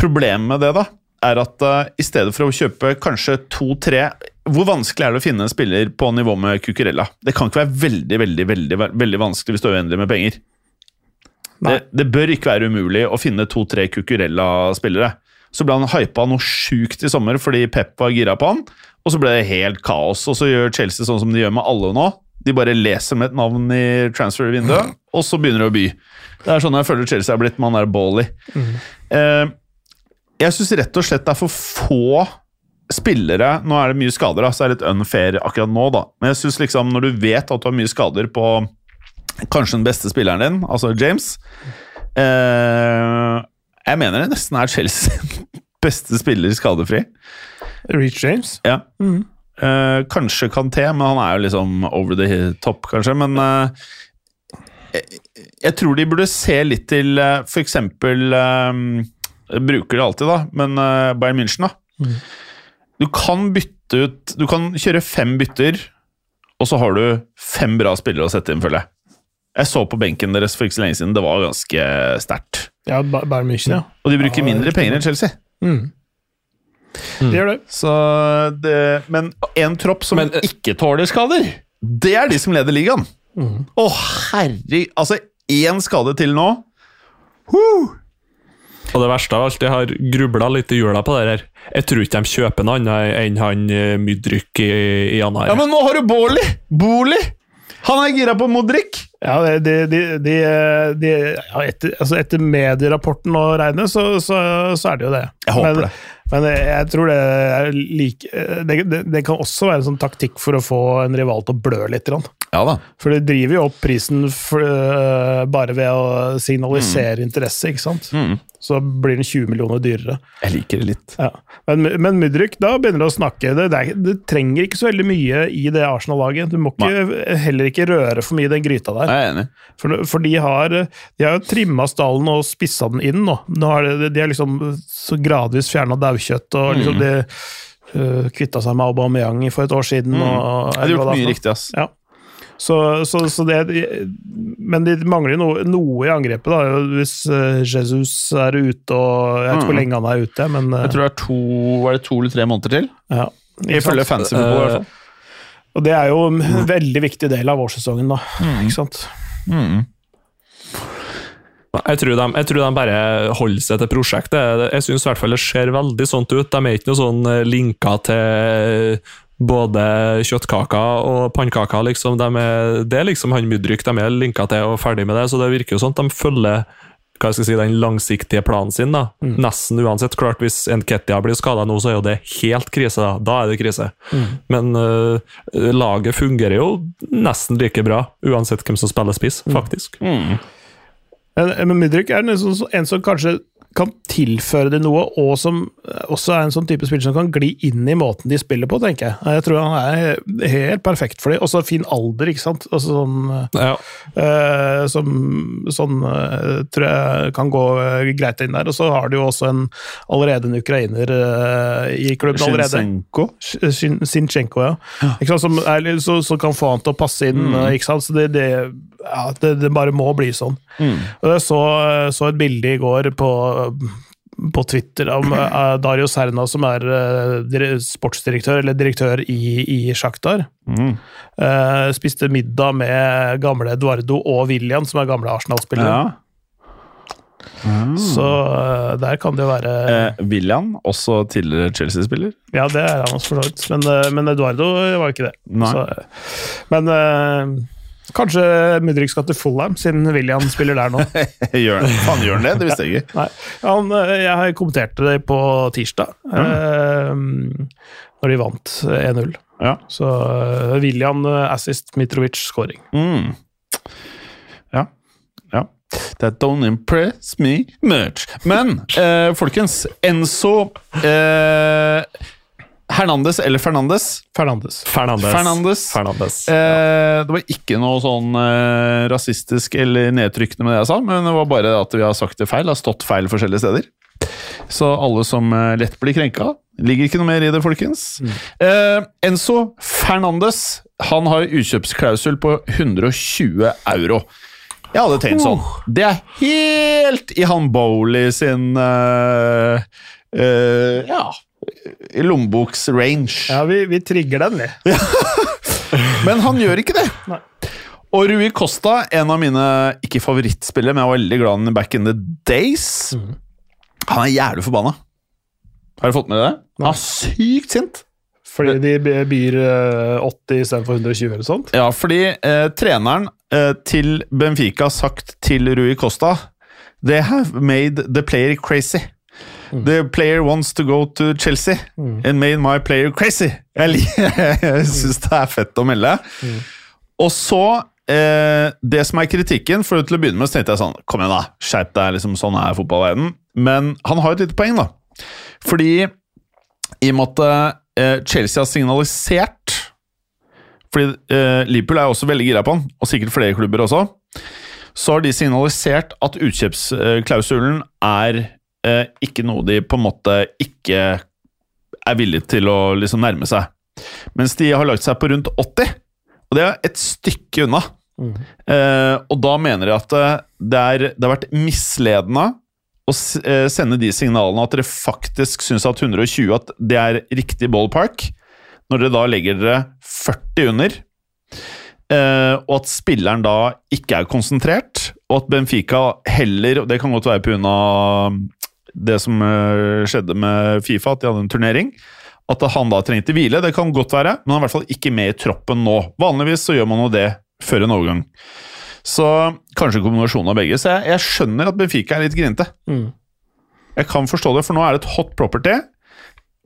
Problemet med det da, er at uh, i stedet for å kjøpe kanskje to-tre Hvor vanskelig er det å finne en spiller på nivå med Cucurella? Det kan ikke være veldig veldig, veldig, veldig vanskelig hvis du er uendelig med penger. Det, det bør ikke være umulig å finne to-tre Cucurella-spillere. Så ble han hypa noe sjukt i sommer fordi Pep var gira på han, og så ble det helt kaos. Og så gjør Chelsea sånn som de gjør med alle nå. De bare leser med et navn i transfer-vinduet, og så begynner det å by. Det er sånn jeg føler Chelsea er blitt med han der Bally. Eh, jeg syns rett og slett det er for få spillere Nå er det mye skader, da, så er det litt unfair akkurat nå, da. Men jeg synes liksom, når du vet at du har mye skader på kanskje den beste spilleren din, altså James eh, Jeg mener det nesten er Chelsea beste spiller skadefri. Reach James. Ja. Eh, kanskje Kanté, men han er jo liksom over the top, kanskje. Men eh, jeg, jeg tror de burde se litt til uh, eh, Jeg bruker det alltid, da, men uh, Bayern München, da. Du kan bytte ut Du kan kjøre fem bytter, og så har du fem bra spillere å sette inn, føler jeg. Jeg så på benken deres for ikke så lenge siden. Det var ganske sterkt. Ja, Bayern München, ja. Og de bruker Ja, mindre penger enn Chelsea. Mm. De gjør det. Så det, men en tropp som Men, eh, ikke tåler skader, det er de som leder ligaen. Å, herre Altså, én skade til nå Og det verste av alt, jeg har grubla litt i jula på det her. Jeg tror ikke de kjøper noe annet enn han eh, Mydryk i, i januar. Ja, men nå har du Bårli! Bolig! Han er gira på Modric! Ja, de, de, de, de ja, etter, altså etter medierapporten å regne, så, så, så er det jo det. Jeg håper men, det. Men jeg tror det er like det, det, det kan også være en sånn taktikk for å få en rival til å blø litt. Ja da. For det driver jo opp prisen for, uh, bare ved å signalisere interesse, ikke sant? Mm. Så blir den 20 millioner dyrere. Jeg liker det litt. Ja. Men, men Mudryk, da begynner du å snakke. Det, det, er, det trenger ikke så veldig mye i det Arsenal-laget. Du må ikke, heller ikke røre for mye i den gryta der. Jeg er enig. For, for de har de har jo trimma stallen og spissa den inn nå. nå har de, de har liksom så gradvis fjerna daukjøtt, og liksom de uh, kvitta seg med Aubameyang for et år siden. Og, Jeg hadde gjort er mye riktig, ass. Ja. Så, så, så det Men de mangler noe, noe i angrepet, da. Hvis eh, Jesus er ute og Jeg vet ikke hvor Mm. lenge han er ute, men eh, Jeg tror det er to, var det to eller tre måneder til. ja. Ifølge? Fancy Football, i hvert fall. Og det er jo en veldig viktig del av vårsesongen, da. Ikke sant? Mm. Jeg tror, de, jeg tror de bare holder seg til prosjektet. Jeg syns i hvert fall det ser veldig sånt ut. De er ikke noe sånn eh, linka til både kjøttkaker og pannekaker. Liksom. De er, det er liksom han Mudryk de er linka til og ferdig med det. Så det virker jo sånn at de følger hva skal jeg si, den langsiktige planen sin. da. Nesten uansett. Klart Hvis en Ketia blir skada nå, så er jo det helt krise. Da Da er det krise. Men uh, laget fungerer jo nesten like bra, uansett hvem som spiller spiss, faktisk. Mm. Men, Mudrik er en, sånn- en som kanskje kan tilføre det noe, og som også er en sånn type spiller som kan gli inn i måten de spiller på, tenker jeg. Jeg tror han er helt perfekt for dem. Også fin alder, ikke sant. Altså sånn, Ja. eh, som, sånn eh, tror jeg kan gå eh, greit inn der. Og så har de jo også en, allerede en ukrainer eh, i klubben allerede. Shinchenko. Sinchenko, ja. Ikke sant? Som er, så, så kan få han til å passe inn. Mm. Ikke sant? Så det, det, ja, det, det bare må bli sånn. Mm. Og Jeg så, så et bilde i går på, på Twitter om uh, Dario Serna, som er uh, sportsdirektør, eller direktør i, i Sjaktar. Mm. Uh, spiste middag med gamle Eduardo og William, som er gamle Arsenal-spillere. Ja. Mm. Så der kan det jo være Eh, William, også tidligere Chelsea-spiller. Ja, det er han også for så vidt. Men, men Eduardo var ikke det. Så, men kanskje Mudrik skal til Fulham, siden William spiller der nå. gjør han gjør det? Det visste jeg ikke. Han, eh, jeg har kommenterte det på tirsdag, eh, når de vant 1-0. Ja. Så eh, William eh, assist, Mitrovic scoring. Mm. Ja. ja. That don't impress me much. Men eh, folkens, Enzo eh, Hernandez eller Fernandes Fernandes. Fernandes. Fernandes. Fernandes. Eh, det var ikke noe sånn eh, rasistisk eller nedtrykkende med det jeg sa, men det var bare at vi har sagt det feil, har stått feil forskjellige steder. Så alle som eh, lett blir krenka, ligger ikke noe mer i det, folkens. Eh, Enzo Fernandes han har utkjøpsklausul på 120 euro. Jeg hadde tenkt sånn Det er helt i han Bowley sin eh, eh, Ja i lommeboks range. Ja, vi, vi trigger den, vi. Men han gjør ikke det. Nei. Og Rui Costa, en av mine ikke favorittspillere, men jeg var veldig glad i back in the days. Han er jævlig forbanna. Har du fått med deg det? Han er sykt sint. Fordi de by- byr eh, 80 istedenfor 120 eller sånt. Ja, fordi eh, treneren eh, til Benfica har sagt til Rui Costa They have made the player crazy. The player wants to go to Chelsea and made my player crazy. Jeg, jeg syns det er fett å melde. Og så eh, Det som er kritikken, for til å begynne med så tenkte jeg sånn Kom igjen, da. Skjerp deg. liksom Sånn er fotballverden. Men han har et lite poeng, da. Fordi i og med at eh, Chelsea har signalisert fordi eh, Liverpool er også veldig gira på han, og sikkert flere klubber også. Så har de signalisert at utkjøpsklausulen er eh, ikke noe de på en måte ikke er villige til å liksom nærme seg. Mens de har lagt seg på rundt 80, og det er et stykke unna. Eh, og da mener jeg at eh, det, er, det har vært misledende å eh, sende de signalene at dere faktisk syns at 120 at det er riktig ballpark, når dere da legger dere 40 under. Eh, og at spilleren da ikke er konsentrert, og at Benfica heller og Det kan godt være pga. Det som eh, skjedde med Fifa, at de hadde en turnering. At han da trengte hvile, det kan godt være, men han er i hvert fall ikke med i troppen nå. Vanligvis så gjør man jo det før en overgang. Så kanskje en kombinasjon av begge. Så jeg, jeg skjønner at Benfica er litt grinete. Mm. Jeg kan forstå det, for nå er det et hot property.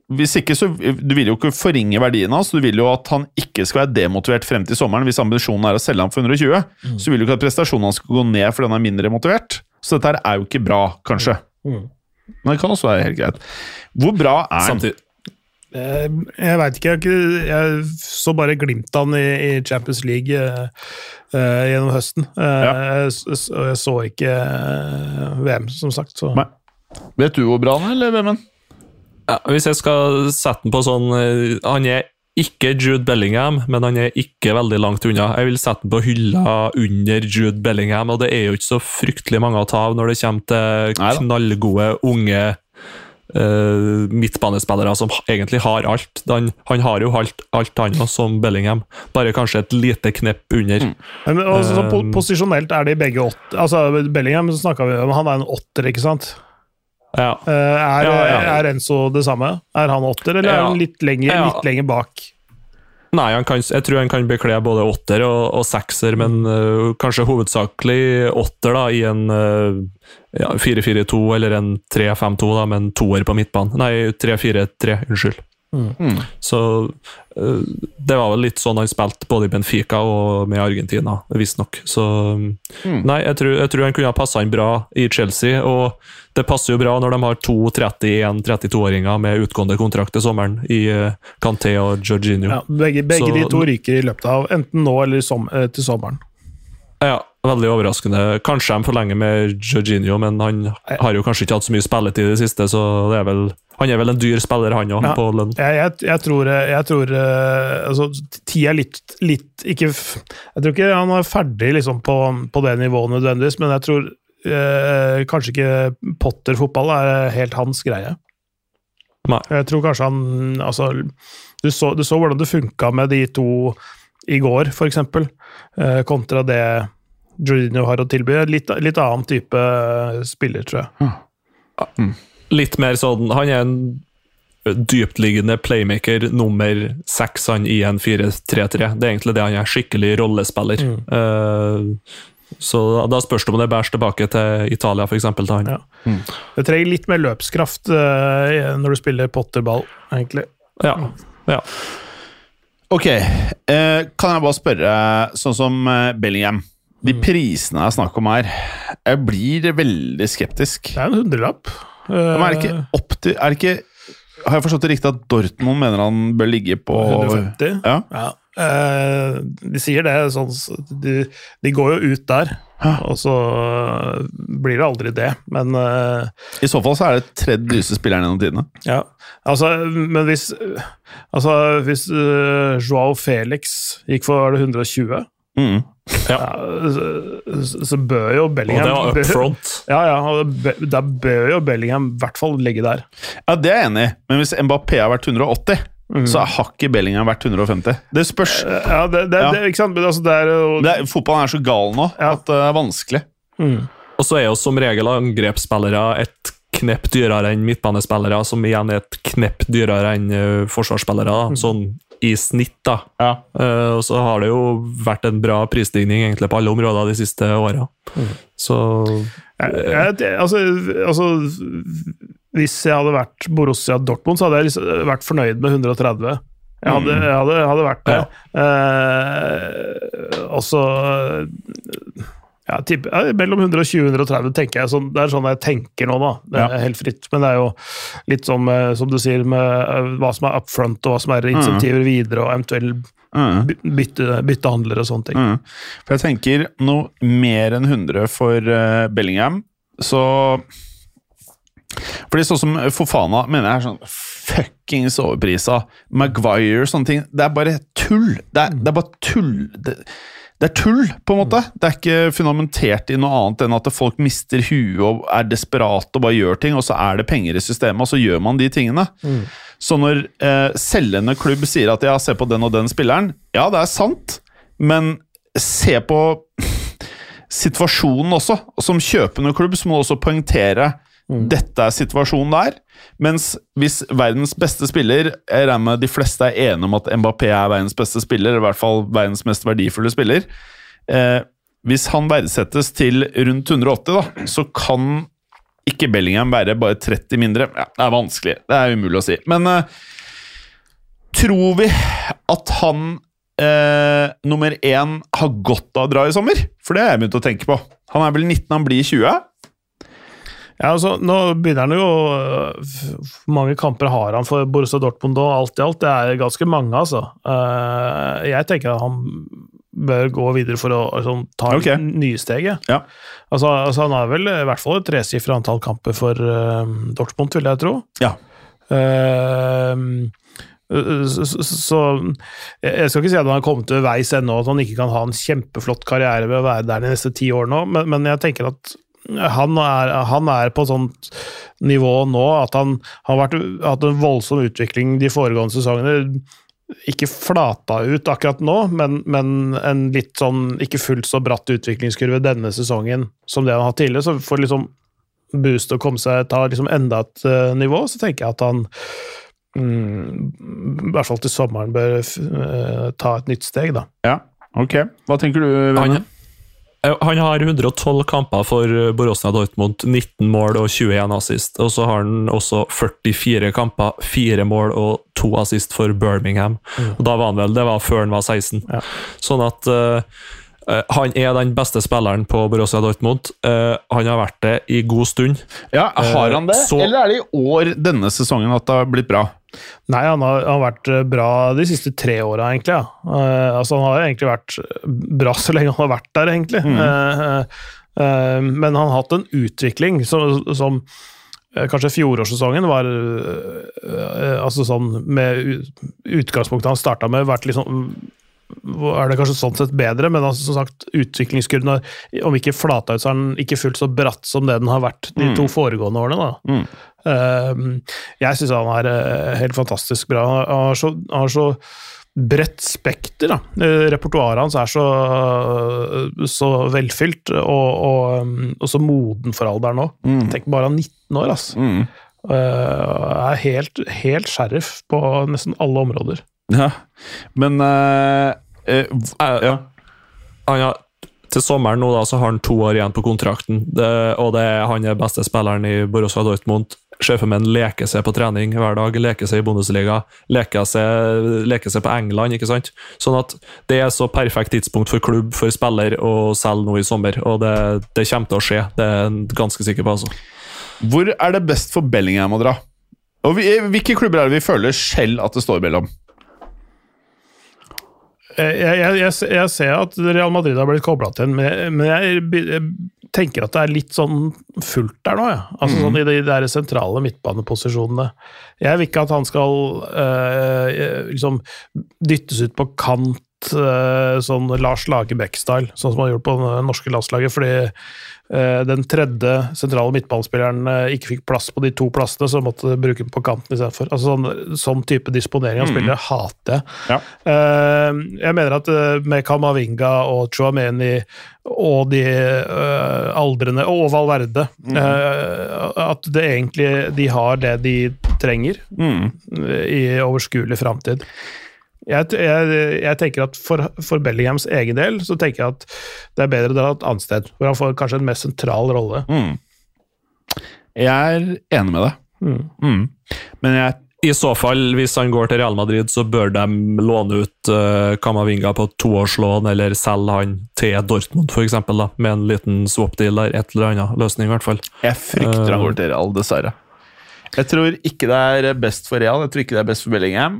Hvis ikke, så Du vil jo ikke forringe verdien hans, du vil jo at han ikke skal være demotivert frem til sommeren. Hvis ambisjonen er å selge ham for 120, så vil du ikke at prestasjonen hans skal gå ned fordi han er mindre motivert. Så dette her er jo ikke bra, kanskje. Mm. Men det kan også være helt greit. Hvor bra er han? Samtidig, Jeg, jeg veit ikke, jeg, så bare glimt av han i, Champions League eh, eh, gjennom høsten. Eh, Ja. jeg, og jeg så ikke eh, VM, som sagt. Så. Nei. Vet du hvor bra han er, eller Vemund? ja, hvis jeg skal sette den på sånn eh, Han er ikke Jude Bellingham, men han er ikke veldig langt unna. Jeg vil sette den på hylla under Jude Bellingham, og det er jo ikke så fryktelig mange å ta av når det kommer til knallgode, unge uh, midtbanespillere som egentlig har alt. Han, han har jo alt, alt annet som Bellingham, bare kanskje et lite knepp under. Men altså, så Um, posisjonelt er de begge åtte. Altså, Bellingham snakka vi om, han er en åtter, ikke sant? Ja. Uh, er, Ja, ja. er Enzo det samme? Er han åtter, eller er han litt lenger, litt lenger bak? Nei, han kan, jeg tror han kan bekle både åtter og, og sekser, men uh, kanskje hovedsakelig åtter da, i en uh, ja, 4-4-2 eller en 3-5-2 da, med en toer på midtbanen. Nei, 3-4-3, unnskyld. Mm. Så øh, det var vel litt sånn han spilte både i Benfica og med Argentina, visstnok. Så Mm. nei, jeg tror, jeg tror han kunne ha passa inn bra i Chelsea, og det passer jo bra når de har to 31-32-åringer med utgående kontrakt til sommeren i Canté Kanté og Jorginho. Ja, begge begge Så- de to ryker i løpet av enten nå eller som, eh, til sommeren. Ja, veldig overraskende. Kanskje de forlenger med Jorginho, men han har jo kanskje ikke hatt så mye spilletid i det siste, så det er vel, han er vel en dyr spiller, han òg, Ja. på lønn. Jeg, jeg, jeg tror, jeg tror eh, altså, tida litt, litt ikke, Jeg tror ikke han er ferdig liksom, på, på det nivået nødvendigvis, men jeg tror eh, kanskje ikke Potter-fotball er helt hans greie. Nei. Jeg tror kanskje han altså, du, så, du så hvordan det funka med de to i går, for eksempel, eh, kontra det Jorginho har å tilby. Litt, litt annen type spiller, tror jeg. Litt mer sånn Han er en dyptliggende playmaker nummer seks han i en 4-3-3. Det er egentlig det han er. Skikkelig rollespiller. Eh, så da, spørs det om det bæres tilbake til Italia, f.eks. til han. Ja. Det trenger litt mer løpskraft uh, når du spiller Potter-ball, egentlig. Ja. ja. Ok, uh, kan jeg bare spørre, sånn som eh, Bellingham De prisene det er snakk om her, jeg blir veldig skeptisk. Det er en hundrelapp. Men er det ikke opp til er det ikke, Har jeg forstått det riktig at Dortmund mener han bør ligge på 150? Ja. Ja. Eh, de sier det sånn de, de går jo ut der, og så eh, blir det aldri det. Men eh, I så fall så er det tredje dyreste spilleren gjennom tidene. ja. Altså, men hvis Altså, hvis uh, Joao Felix gikk for 120, Mm. Ja, så, så bør jo Bellingham Og det var up bør- front. Ja, ja, da bør jo Bellingham i hvert fall ligge der. Ja, det er jeg enig i, men hvis Mbappé har vært 180, så har ikke Bellingham vært 150. Det spørs. Ja, det, det, Ja. det ikke sant? Men altså, det er jo Det er, fotballen er så gal nå Ja. at det er vanskelig. mm. Og så er jo som regel angrepsspillere et knepp dyrere enn midtbanespillere, som igjen er et knepp dyrere enn uh, forsvarsspillere, Mm. sånn i snitt. da. Ja. Uh, og så har det jo vært en bra prisstigning egentlig på alle områder de siste åra. Så Jeg, jeg, altså, altså Hvis jeg hadde vært Borussia Dortmund, så hadde jeg liksom vært fornøyd med 130. Jeg hadde, jeg hadde, hadde vært det. Eh, og så ja, typ, Mellom 120 og 130, tenker jeg. Det er sånn jeg tenker nå, da. Det er Ja. helt fritt. Men det er jo litt sånn med, som du sier, med eh, hva som er up front, og hva som er insentiver videre, og eventuell Mm. bytte, byttehandler og sånne ting. Mm. For jeg tenker noe mer enn 100 for eh, Bellingham, så Fordi sånn som Fofana mener jeg er sånn fuckings overprisa. Maguire og sånne ting. Det er bare tull! Det er, det er bare tull. Det, det er tull, på en måte. Det er ikke fundamentert i noe annet enn at folk mister huet og er desperate og bare gjør ting, og så er det penger i systemet, og så gjør man de tingene. Så når eh, selgende klubb sier at ja, se på den og den spilleren, ja, det er sant, men se på situasjonen også. Som kjøpende klubb så må du også poengtere Dette er situasjonen der. Mens hvis verdens beste spiller Jeg regner med de fleste er enige om at Mbappé er verdens beste spiller, i hvert fall verdens mest verdifulle spiller. Eh, hvis han verdsettes til rundt 180, da, så kan ikke Bellingham være bare 30 mindre. Ja, det er vanskelig. Det er umulig å si. Men eh, tror vi at han eh, nummer én har godt av å dra i sommer? For det har jeg begynt å tenke på. Han er vel 19, han blir 20? Ja, altså, Nå begynner han jo Hvor mange kamper har han for Borussia Dortmund og alt i alt? Det er ganske mange, altså. Eh, Jeg tenker at han bør gå videre for å altså, ta okay. nye steget. Ja. Altså, altså, han har vel i hvert fall et tresifra antall kamper for uh, Dortmund, vil jeg tro. Ja. Uh, så, så, så jeg skal ikke si at han har kommet til veis ennå, at han ikke kan ha en kjempeflott karriere ved å være der de neste ti årene nå, men, men jeg tenker at han er, han er på sånt nivå nå at han har vært, hatt en voldsom utvikling de foregående sesongene. Ikke flata ut akkurat nå, men, men en litt sånn ikke fullt så bratt utviklingskurve denne sesongen som det han har hatt tidligere. Så for liksom boost å komme seg ta liksom enda et uh, nivå, så tenker jeg at han mm, i hvert fall til sommeren bør uh, ta et nytt steg, da. ja. Ok. Hva tenker du, Venne? Eh, han har 112 kamper for Borussia Dortmund, 19 mål og 21 assist. Og så har han også 44 kamper, 4 mål og 2 assist for Birmingham. Og da var han vel, Det var før han var 16. Ja. Sånn at eh, eh, han er den beste spilleren på Borussia Dortmund. Uh, han har vært det i god stund. Ja, Har han det, uh, så- eller er det i år denne sesongen at det har blitt bra? Nei, han har, han har vært eh, bra de siste tre åra, egentlig. Ja. Uh, altså, han har egentlig vært bra så lenge han har vært der, egentlig. Mm. Uh, uh, men han har hatt en utvikling som, som eh, Kanskje fjorårssesongen var eh, altså sånn Med utgangspunktet han starta med, vært litt sånn er det kanskje sånn sett bedre, men altså, som sagt, utviklingskurven har, om ikke flata ut, så er den ikke fullt så bratt som det den har vært de to foregående årene. da. Mm. Eh, jeg syns han er eh, helt fantastisk bra. Han har så, han har så bredt spekter. da. Eh, Repertoaret hans er så, så velfylt og, og, um, og så moden for alderen nå. Tenk bare han er 19 år, altså. Mm. er helt, helt sheriff på nesten alle områder. Ja. Men uh, uh, Eh, Ja. Han ja. til sommeren nå da, så har han to år igjen på kontrakten, det, og det han er beste spilleren i Borussia Dortmund. Sjefen en leker seg på trening hver dag, leker seg i Bundesliga, leker seg, leke seg på England. ikke sant? Sånn at det er så perfekt tidspunkt for klubb, for spiller, å selge nå i sommer. Og det, det kommer til å skje, det er jeg ganske sikker på. altså. hvor er det best for Bellingham å dra? Og vi, Hvilke klubber er det vi føler selv at det står mellom? Jeg, jeg, jeg, jeg ser at Real Madrid har blitt kobla til, men, men jeg, jeg tenker at det er litt sånn fullt der nå. Ja. Altså sånn I de der sentrale midtbaneposisjonene. Jeg vil ikke at han skal øh, liksom dyttes ut på kant, øh, sånn Lars Lagerbäck-style, sånn som han gjorde på det norske landslaget. fordi eh, den tredje sentrale midtbanespilleren eh, ikke fikk plass på de to plassene, så måtte de bruke den på kanten istedenfor. Altså sånn, sånn type disponering av spillere hater jeg. Ja. Eh, jeg mener at eh, med Kamavinga og Chuameni og de aldrene og Valverde mm. At det egentlig de har det de trenger Mm. eh, i overskuelig framtid. Jeg, jeg, jeg tenker at for, for Bellinghams egen del så tenker jeg at det er bedre å dra et annet sted, hvor han får kanskje en mer sentral rolle. Mm. Jeg er enig med deg. Mm. Mm. Men jeg I så fall, hvis han går til Real Madrid, så bør de låne ut uh, Kamavinga på toårslån, eller selge han til Dortmund, for eksempel, med en liten swap-deal der. Et eller annet løsning, i hvert fall. Jeg frykter han går til Real, dessverre. Jeg tror ikke det er best for Real, jeg tror ikke det er best for Bellingham.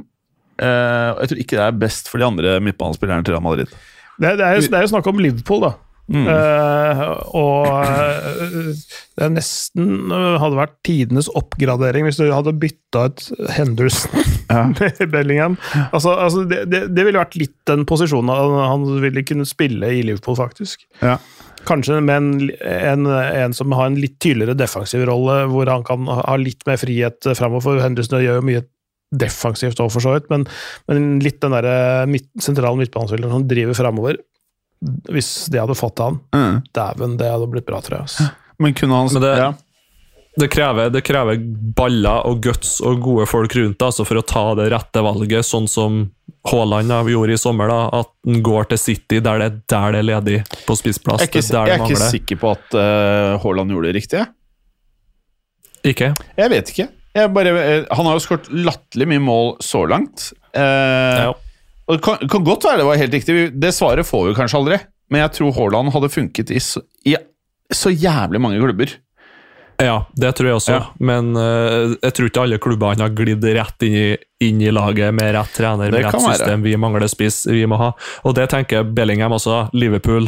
Eh, og jeg tror ikke det er best for de andre midtbanespillerne til Real Madrid. Det, det, er jo, det er jo snakk om Liverpool, da. Mm. Uh, og uh, det er nesten uh, hadde vært tidenes oppgradering hvis du hadde bytta ut Henderson Ja. med Bellingham. Altså, altså det, det, det ville vært litt den posisjonen han, han ville kunne spille i Liverpool, faktisk. Ja. Kanskje med en, en, en som har en litt tydeligere defensiv rolle, hvor han kan ha litt mer frihet framover. Henderson gjør jo mye defensivt òg, for så vidt, men, men litt den der midt, sentrale midtbanespilleren som driver framover. Hvis de hadde fått han, Mm. dæven, det hadde blitt bra, tror jeg. Altså. Men kunne han Men det- ja. det krever, det krever baller og guts og gode folk rundt altså for å ta det rette valget, sånn som Haaland gjorde i sommer. da, At han går til City der det, der det er ledig på spissplass. Jeg er ikke, der jeg er ikke sikker på at Haaland uh, gjorde det riktig. Ikke? Jeg vet ikke. Bare, eh, han har jo skåret latterlig mye mål så langt. Eh, Ja. Og det kan, kan godt være det var helt riktig. Det svaret får vi kanskje aldri. Men jeg tror Haaland hadde funket i så, i så jævlig mange klubber. Ja, det tror jeg også. Ja. Men uh, jeg tror ikke alle klubbene har glidd rett inn i, inn i laget med rett trener, Det med rett system. være. Vi mangler spiss, vi må ha. Og det tenker Bellingham også. Liverpool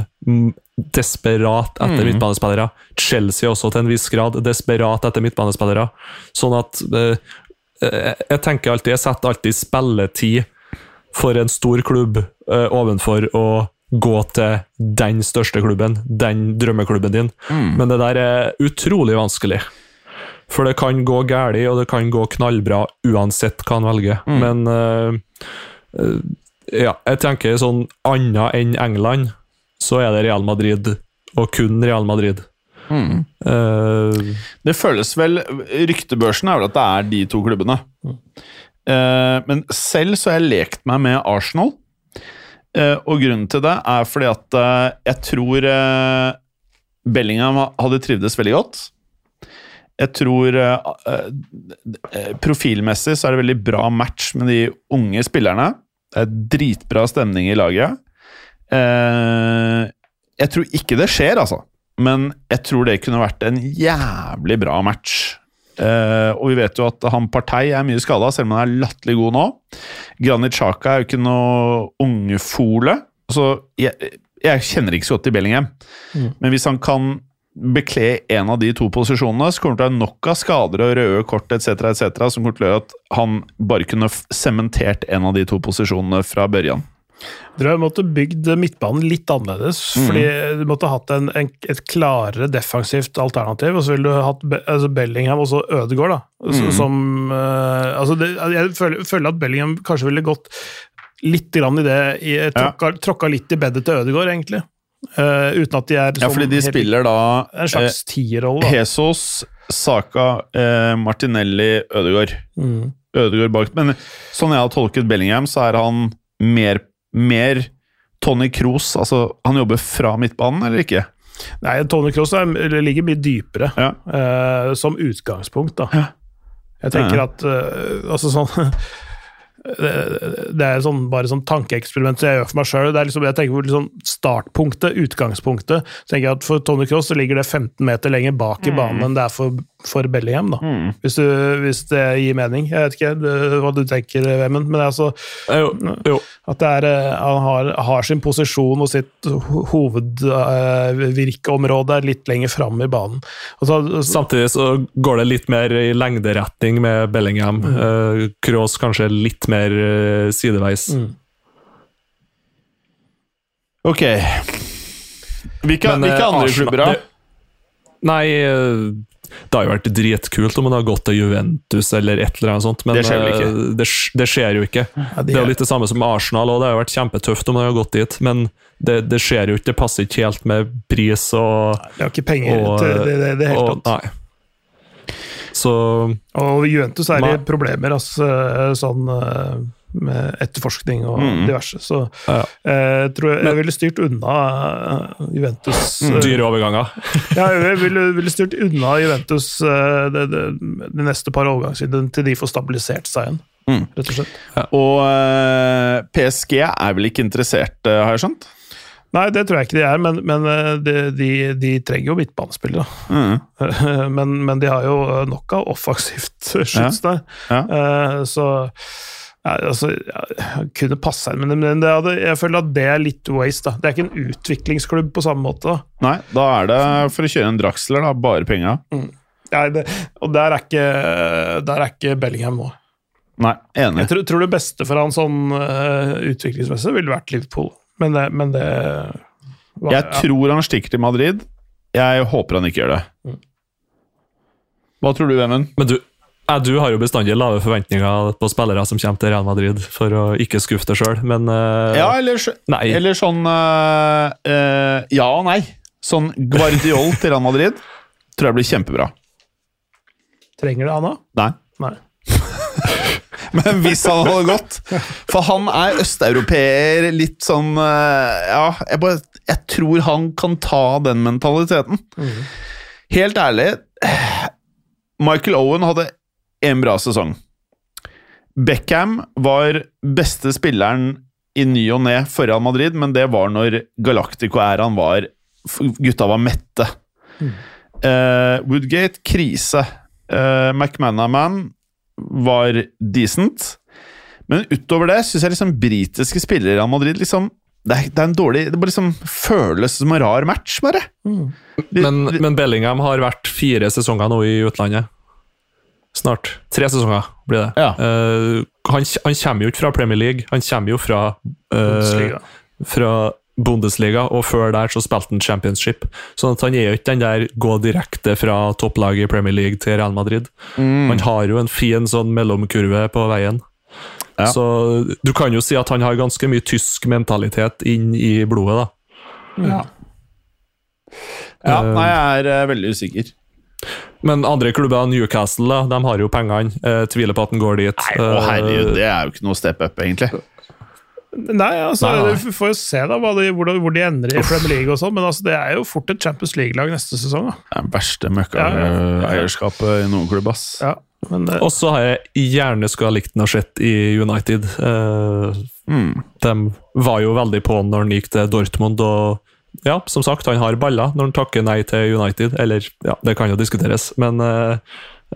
desperat etter mm. midtbanespillere. Chelsea også til en viss grad desperat etter midtbanespillere. Sånn at eh, eh, Jeg tenker alltid, jeg setter alltid spilletid for en stor klubb eh, ovenfor å gå til den største klubben, den drømmeklubben din. Men det der er utrolig vanskelig. For det kan gå galt, og det kan gå knallbra uansett hva han velger. Men eh, eh, ja, jeg tenker sånn annet enn England, så er det Real Madrid, og kun Real Madrid. Eh, Det føles vel Ryktebørsen er vel at det er de to klubbene. Eh, men selv så har jeg lekt meg med Arsenal. Uh, og grunnen til det er fordi at jeg tror Bellingham hadde trivdes veldig godt. Jeg tror Profilmessig så er det veldig bra match med de unge spillerne. Det er dritbra stemning i laget. Eh, jeg tror ikke det skjer, altså. Men jeg tror det kunne vært en jævlig bra match. Eh, og vi vet jo at han Partei er mye skada, selv om han er latterlig god nå. Granit Xhaka er jo ikke noe ungefole. Så jeg, jeg kjenner ikke så godt til Bellingham. Men hvis han kan bekle en av de to posisjonene, så kommer det til å være nok av skader og røde kort etc., etc., som kommer til å gjøre at han bare kunne sementert en av de to posisjonene fra børjan. Dere måtte bygd midtbanen litt annerledes. fordi Du måtte hatt en, en, et klarere defensivt alternativ. Og så ville du hatt Be altså Bellingham og så Ødegaard, da. Så, Som uh, altså det, Jeg føler, føler at Bellingham kanskje ville gått litt grann i det i, tråkka, tråkka litt i bedet til Ødegaard, egentlig. Uh, uten at de er Ja, sånn fordi de helt- spiller da en slags tierrolle. da. Jesus, Saka, eh, Martinelli, Ødegaard. Mm. Ødegaard bak. Men sånn jeg har tolket Bellingham, så er han mer, mer Tony Kroos. Altså, han jobber fra midtbanen, eller ikke? Nei, Tony Kroos ligger mye dypere, Ja. uh, som utgangspunkt, da. Ja. Jeg tenker Ja. at uh, Altså sånn det, det er sånn, bare sånn tankeeksperiment jeg gjør for meg sjøl. Liksom, jeg tenker på liksom startpunktet, utgangspunktet. Tenker jeg at For Tony Cross så ligger det 15 meter lenger bak i banen enn det er for, for Bellingham. da. Hvis, du, hvis det gir mening. Jeg vet ikke det, hva du tenker, Vemund, men det er altså jo, jo. at det er, eh, han har, har sin posisjon og sitt hovedvirkeområde er litt lenger fram i banen. Og så, så, Samtidig så går det litt mer i lengderetning med Bellingham. Mm. Kroos kanskje litt mer uh, sideveis. Mm. Ok. Hvilke, Men, eh, hvilke andre klubber, da? Nei, eh, det har jo vært dritkult om han har gått til Juventus eller et eller annet sånt, men Det skjer eh, det, det skjer jo ikke. ja, Det er jo litt det samme som Arsenal, og det har jo vært kjempetøft om han har gått dit, men det, det skjer jo ikke. Det passer ikke helt med pris og, det har ikke penger og, til det, det, det hele tatt. Så Og Juventus er i problemer, altså, sånn eh, med etterforskning og Mm. diverse. Så Ja. eh, jeg tror jeg, jeg ville styrt unna eh, Juventus eh, dyre overganger. Ja, jeg ville, ville styrt unna Juventus det, det, de neste par overgangssidene til de får stabilisert seg igjen, Mm. rett og slett. Og eh, PSG er vel ikke interessert, har jeg skjønt? Nei, det tror jeg ikke de er, men, men de, de, de trenger jo midtbanespillere. Mm. men, men de har jo nok av offensivt skyts der. Ja. Eh, så ja, altså, ja, kunne passe inn, men, men det hadde, jeg føler at det er litt waste. da. Det er ikke en utviklingsklubb på samme måte. da. Nei, da er det for å kjøre en Draxler, da. Bare penga. Nei, det, og der er, ikke, der er ikke Bellingham nå. Nei, enig. Jeg tror, tror det beste for han sånn uh, utviklingsmessig ville vært Liverpool, men det, men det var- Jeg tror han stikker til Madrid. Jeg håper han ikke gjør det. Mm. Hva tror du, Vemund? Men du, ja, du har jo bestandig lave forventninger på spillere som kommer til Real Madrid, for å ikke skuffe deg sjøl, men uh, Ja, eller, Nei. eller sånn uh, uh, Ja og nei. Sånn Guardiol til Real Madrid tror jeg blir kjempebra. Trenger det, Anna? Nei. Nei. Men hvis han hadde gått For han er østeuropeer, litt sånn Ja, jeg, bare, jeg tror han kan ta den mentaliteten. Helt ærlig Michael Owen hadde en bra sesong. Beckham var beste spilleren i ny og ne for Real Madrid, men det var når Galactico-æraen var Gutta var mette. Eh, Woodgate krise. Uh, McManaman var decent. Men utover det syns jeg liksom britiske spillere i Real Madrid liksom det er, det er en dårlig Det bare liksom føles som en rar match, bare. Mm. Men, men Bellingham har vært fire sesonger nå i utlandet. Snart. Tre sesonger blir det. Ja. Uh, han, han kommer jo ikke fra Premier League, han kommer jo fra, uh, Bundesliga. fra Bundesliga, og før der så spilte han Championship. Sånn at han er jo ikke den der gå direkte fra topplaget i Premier League til Real Madrid. Mm. Han har jo en fin sånn mellomkurve på veien. Ja. Så du kan jo si at han har ganske mye tysk mentalitet inn i blodet, da. Ja. Ja, nei, jeg er eh, veldig usikker. Men andre klubber, Newcastle, de har jo pengene. Eh, tviler på at den går dit. Å, herregud, Eh, det er jo ikke noe step up, egentlig. Nei, altså, Nei, nei. vi får jo se da hva de, hvor, de, hvor de ender i Premier League og sånn, men altså, det er jo fort et Champions League-lag neste sesong. Da. Det er den verste Ja, ja. møkkaeierskapet i noen klubb, ass. Ja, det, Og så har jeg gjerne skulle ha likt noe sett i United. Eh, Mm. de var jo veldig på når den gikk til Dortmund, og ja, som sagt, han har baller når han takker nei til United. Eller, ja, det kan jo diskuteres, men eh,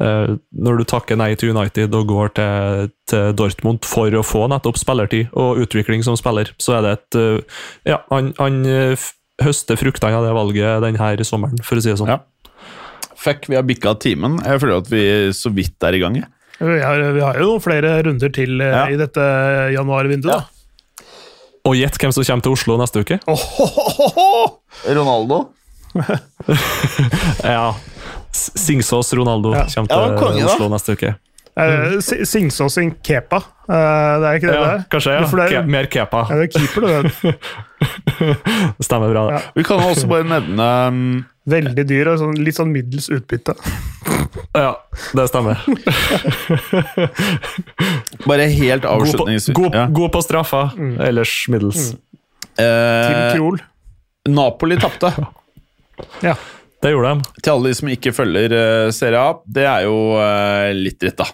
eh, når du takker nei til United og går til, til Dortmund for å få nettopp spillertid og utvikling som spiller, så er det et eh, Ja, han, han eh, høster fruktene av det valget denne sommeren, for å si det sånn. Ja. Fuck, vi har bikka timen. Jeg føler at vi så vidt er i gang. vi, har, vi har jo noen flere runder til Ja. i dette januarvinduet. da. Og gjett hvem som kommer til Oslo neste uke? Ronaldo? Ja. Singsås Ronaldo Ja. kommer Ja, til konge, da. Oslo neste uke. Eh, Singsås sin Kepa. Eh, det er ikke det Ja, det er? kanskje, ja. Det er- Ke mer kepa. Ja, det er keeper, du vet. Stemmer bra. det. Ja. Vi kan også bare nevne um, Veldig dyr og sånn, litt sånn middels utbytte. Ja, det stemmer. Bare helt God på, god, god på straffa, ellers middels. Mm. eh, Krol. Napoli tapte. Ja. Det gjorde de. Til alle de som ikke følger uh, Serie A, det er jo uh, litt dritt, da.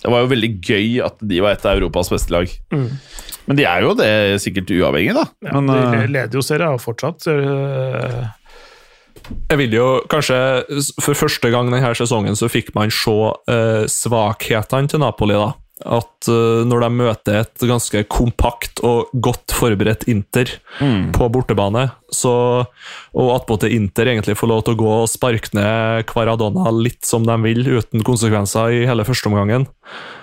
Det var jo veldig gøy at de var et av Europas beste lag. Men de er jo det sikkert uavhengig, da. Ja, Men, de eh, leder jo serien fortsatt. eh, Jeg vil jo kanskje For første gang denne sesongen så fikk man se eh, svakhetene til Napoli. da. At eh, når de møter et ganske kompakt og godt forberedt Inter på bortebane, så, og attpåtil Inter egentlig får lov til å gå og sparke ned Kvaradonna litt som de vil, uten konsekvenser i hele førsteomgangen,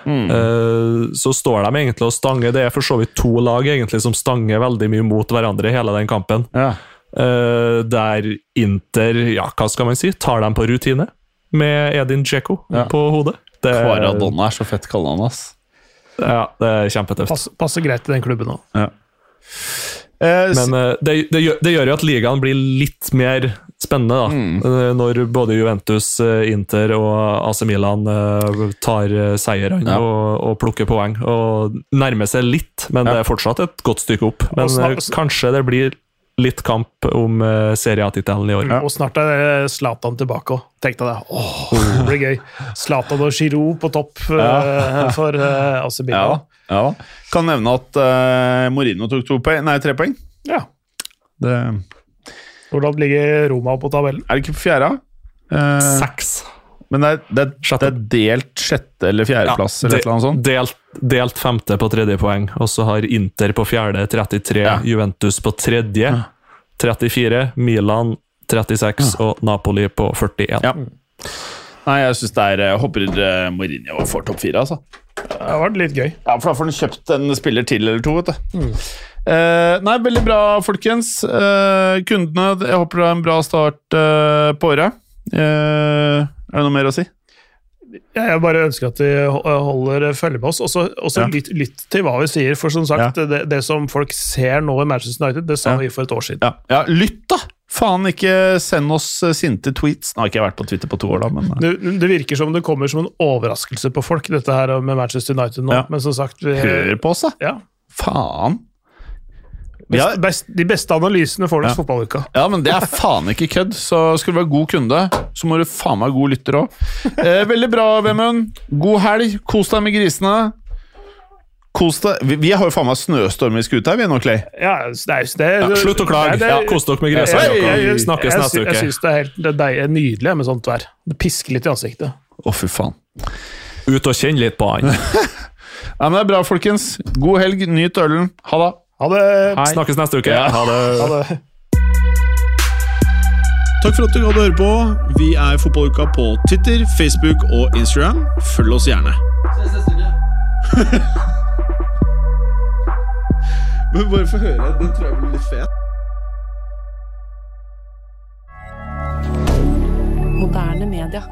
eh, så står de egentlig og stanger. Det er for så vidt to lag egentlig som stanger veldig mye mot hverandre i hele den kampen. ja. Eh, der Inter, ja, hva skal man si, tar dem på rutine med Edin Djeko Ja. på hodet. Det, Kvaradonna er så fett kallenavn, ass. Ja, det er kjempetøft. pass, passer greit i den klubben òg. Ja. Eh, Men eh, det, det, gjør, det gjør jo at ligaen blir litt mer spennende, da. Mm. Eh, Når både Juventus, eh, Inter og AC Milan tar seierne Ja. og, og plukker poeng. Og nærmer seg litt, men Ja. det er fortsatt et godt stykke opp. Men kanskje det blir litt kamp om uh, serietittelen i år. Og snart er Zlatan tilbake òg. Tenkte jeg det. Åh, det blir gøy. Zlatan og Giroud på topp eh, for uh, AC Milan. ja. Kan nevne at uh, Morino tok to poeng, nei, tre poeng. Ja. Det, Hvordan ligger Roma på tabellen? er det ikke på fjerde? Eh, Seks. Men det er, det, er, det er delt sjette- eller fjerdeplass, eller et eller annet sånt. Delt, delt femte på tredje poeng, og så har Inter på fjerde 33, Ja. Juventus på tredje 34, Milan 36 og Napoli på 41. Ja. Nei, jeg syns det er Hopper håper eh, Mourinho får topp fire, altså. Det har vært litt gøy. Ja, for da får han kjøpt en spiller til eller to, vet du. Eh, nei, veldig bra, folkens. Eh, kundene, jeg håper det er en bra start eh, på året. Eh, er det noe mer å si? Jeg bare ønsker at de holder følge med oss, og så Ja. lytt, lytt til hva vi sier. For som sagt, det, det som folk ser nå i Manchester United, det sa Ja. vi for et år siden. Ja, ja lytt, da! Faen, ikke send oss eh, sinte tweets. Nå har ikke jeg vært på Twitter på to år, da, men eh, Det, det virker som det kommer som en overraskelse på folk, dette her med Manchester United nå. Ja. Men som sagt vi, hør på oss, da! ja, Faen! Best, Ja. best, De beste analysene får du Ja. hos fotballuka. Ja, men det er faen ikke kødd. Så skal du være god kunde, så må du faen meg god lytter òg. Eh, veldig bra, Vemund. God helg. Kos deg med grisene. Kos deg. Vi, vi har jo faen meg snøstorm i skuta, vi nå, Clay. Ja, det er, det, Ja, slutt å klage. Ja, Kos dere med jeg- Snakkes neste uke. Jeg syns det er helt det er deilig, nydelig med sånt vær. Det pisker litt i ansiktet. Å, fy faen. Ut og kjenn litt på han. Ja, men det er bra, folkens. God helg. Nyt ølen. Ha det. Ha det. Snakkes neste uke. Ja. Ha det. Ha det. Takk for at du hadde høre på. Vi er Fotballuka på Twitter, Facebook og Instagram. Følg oss gjerne. Men bare få høre. Den tror jeg blir litt fet. Moderne media.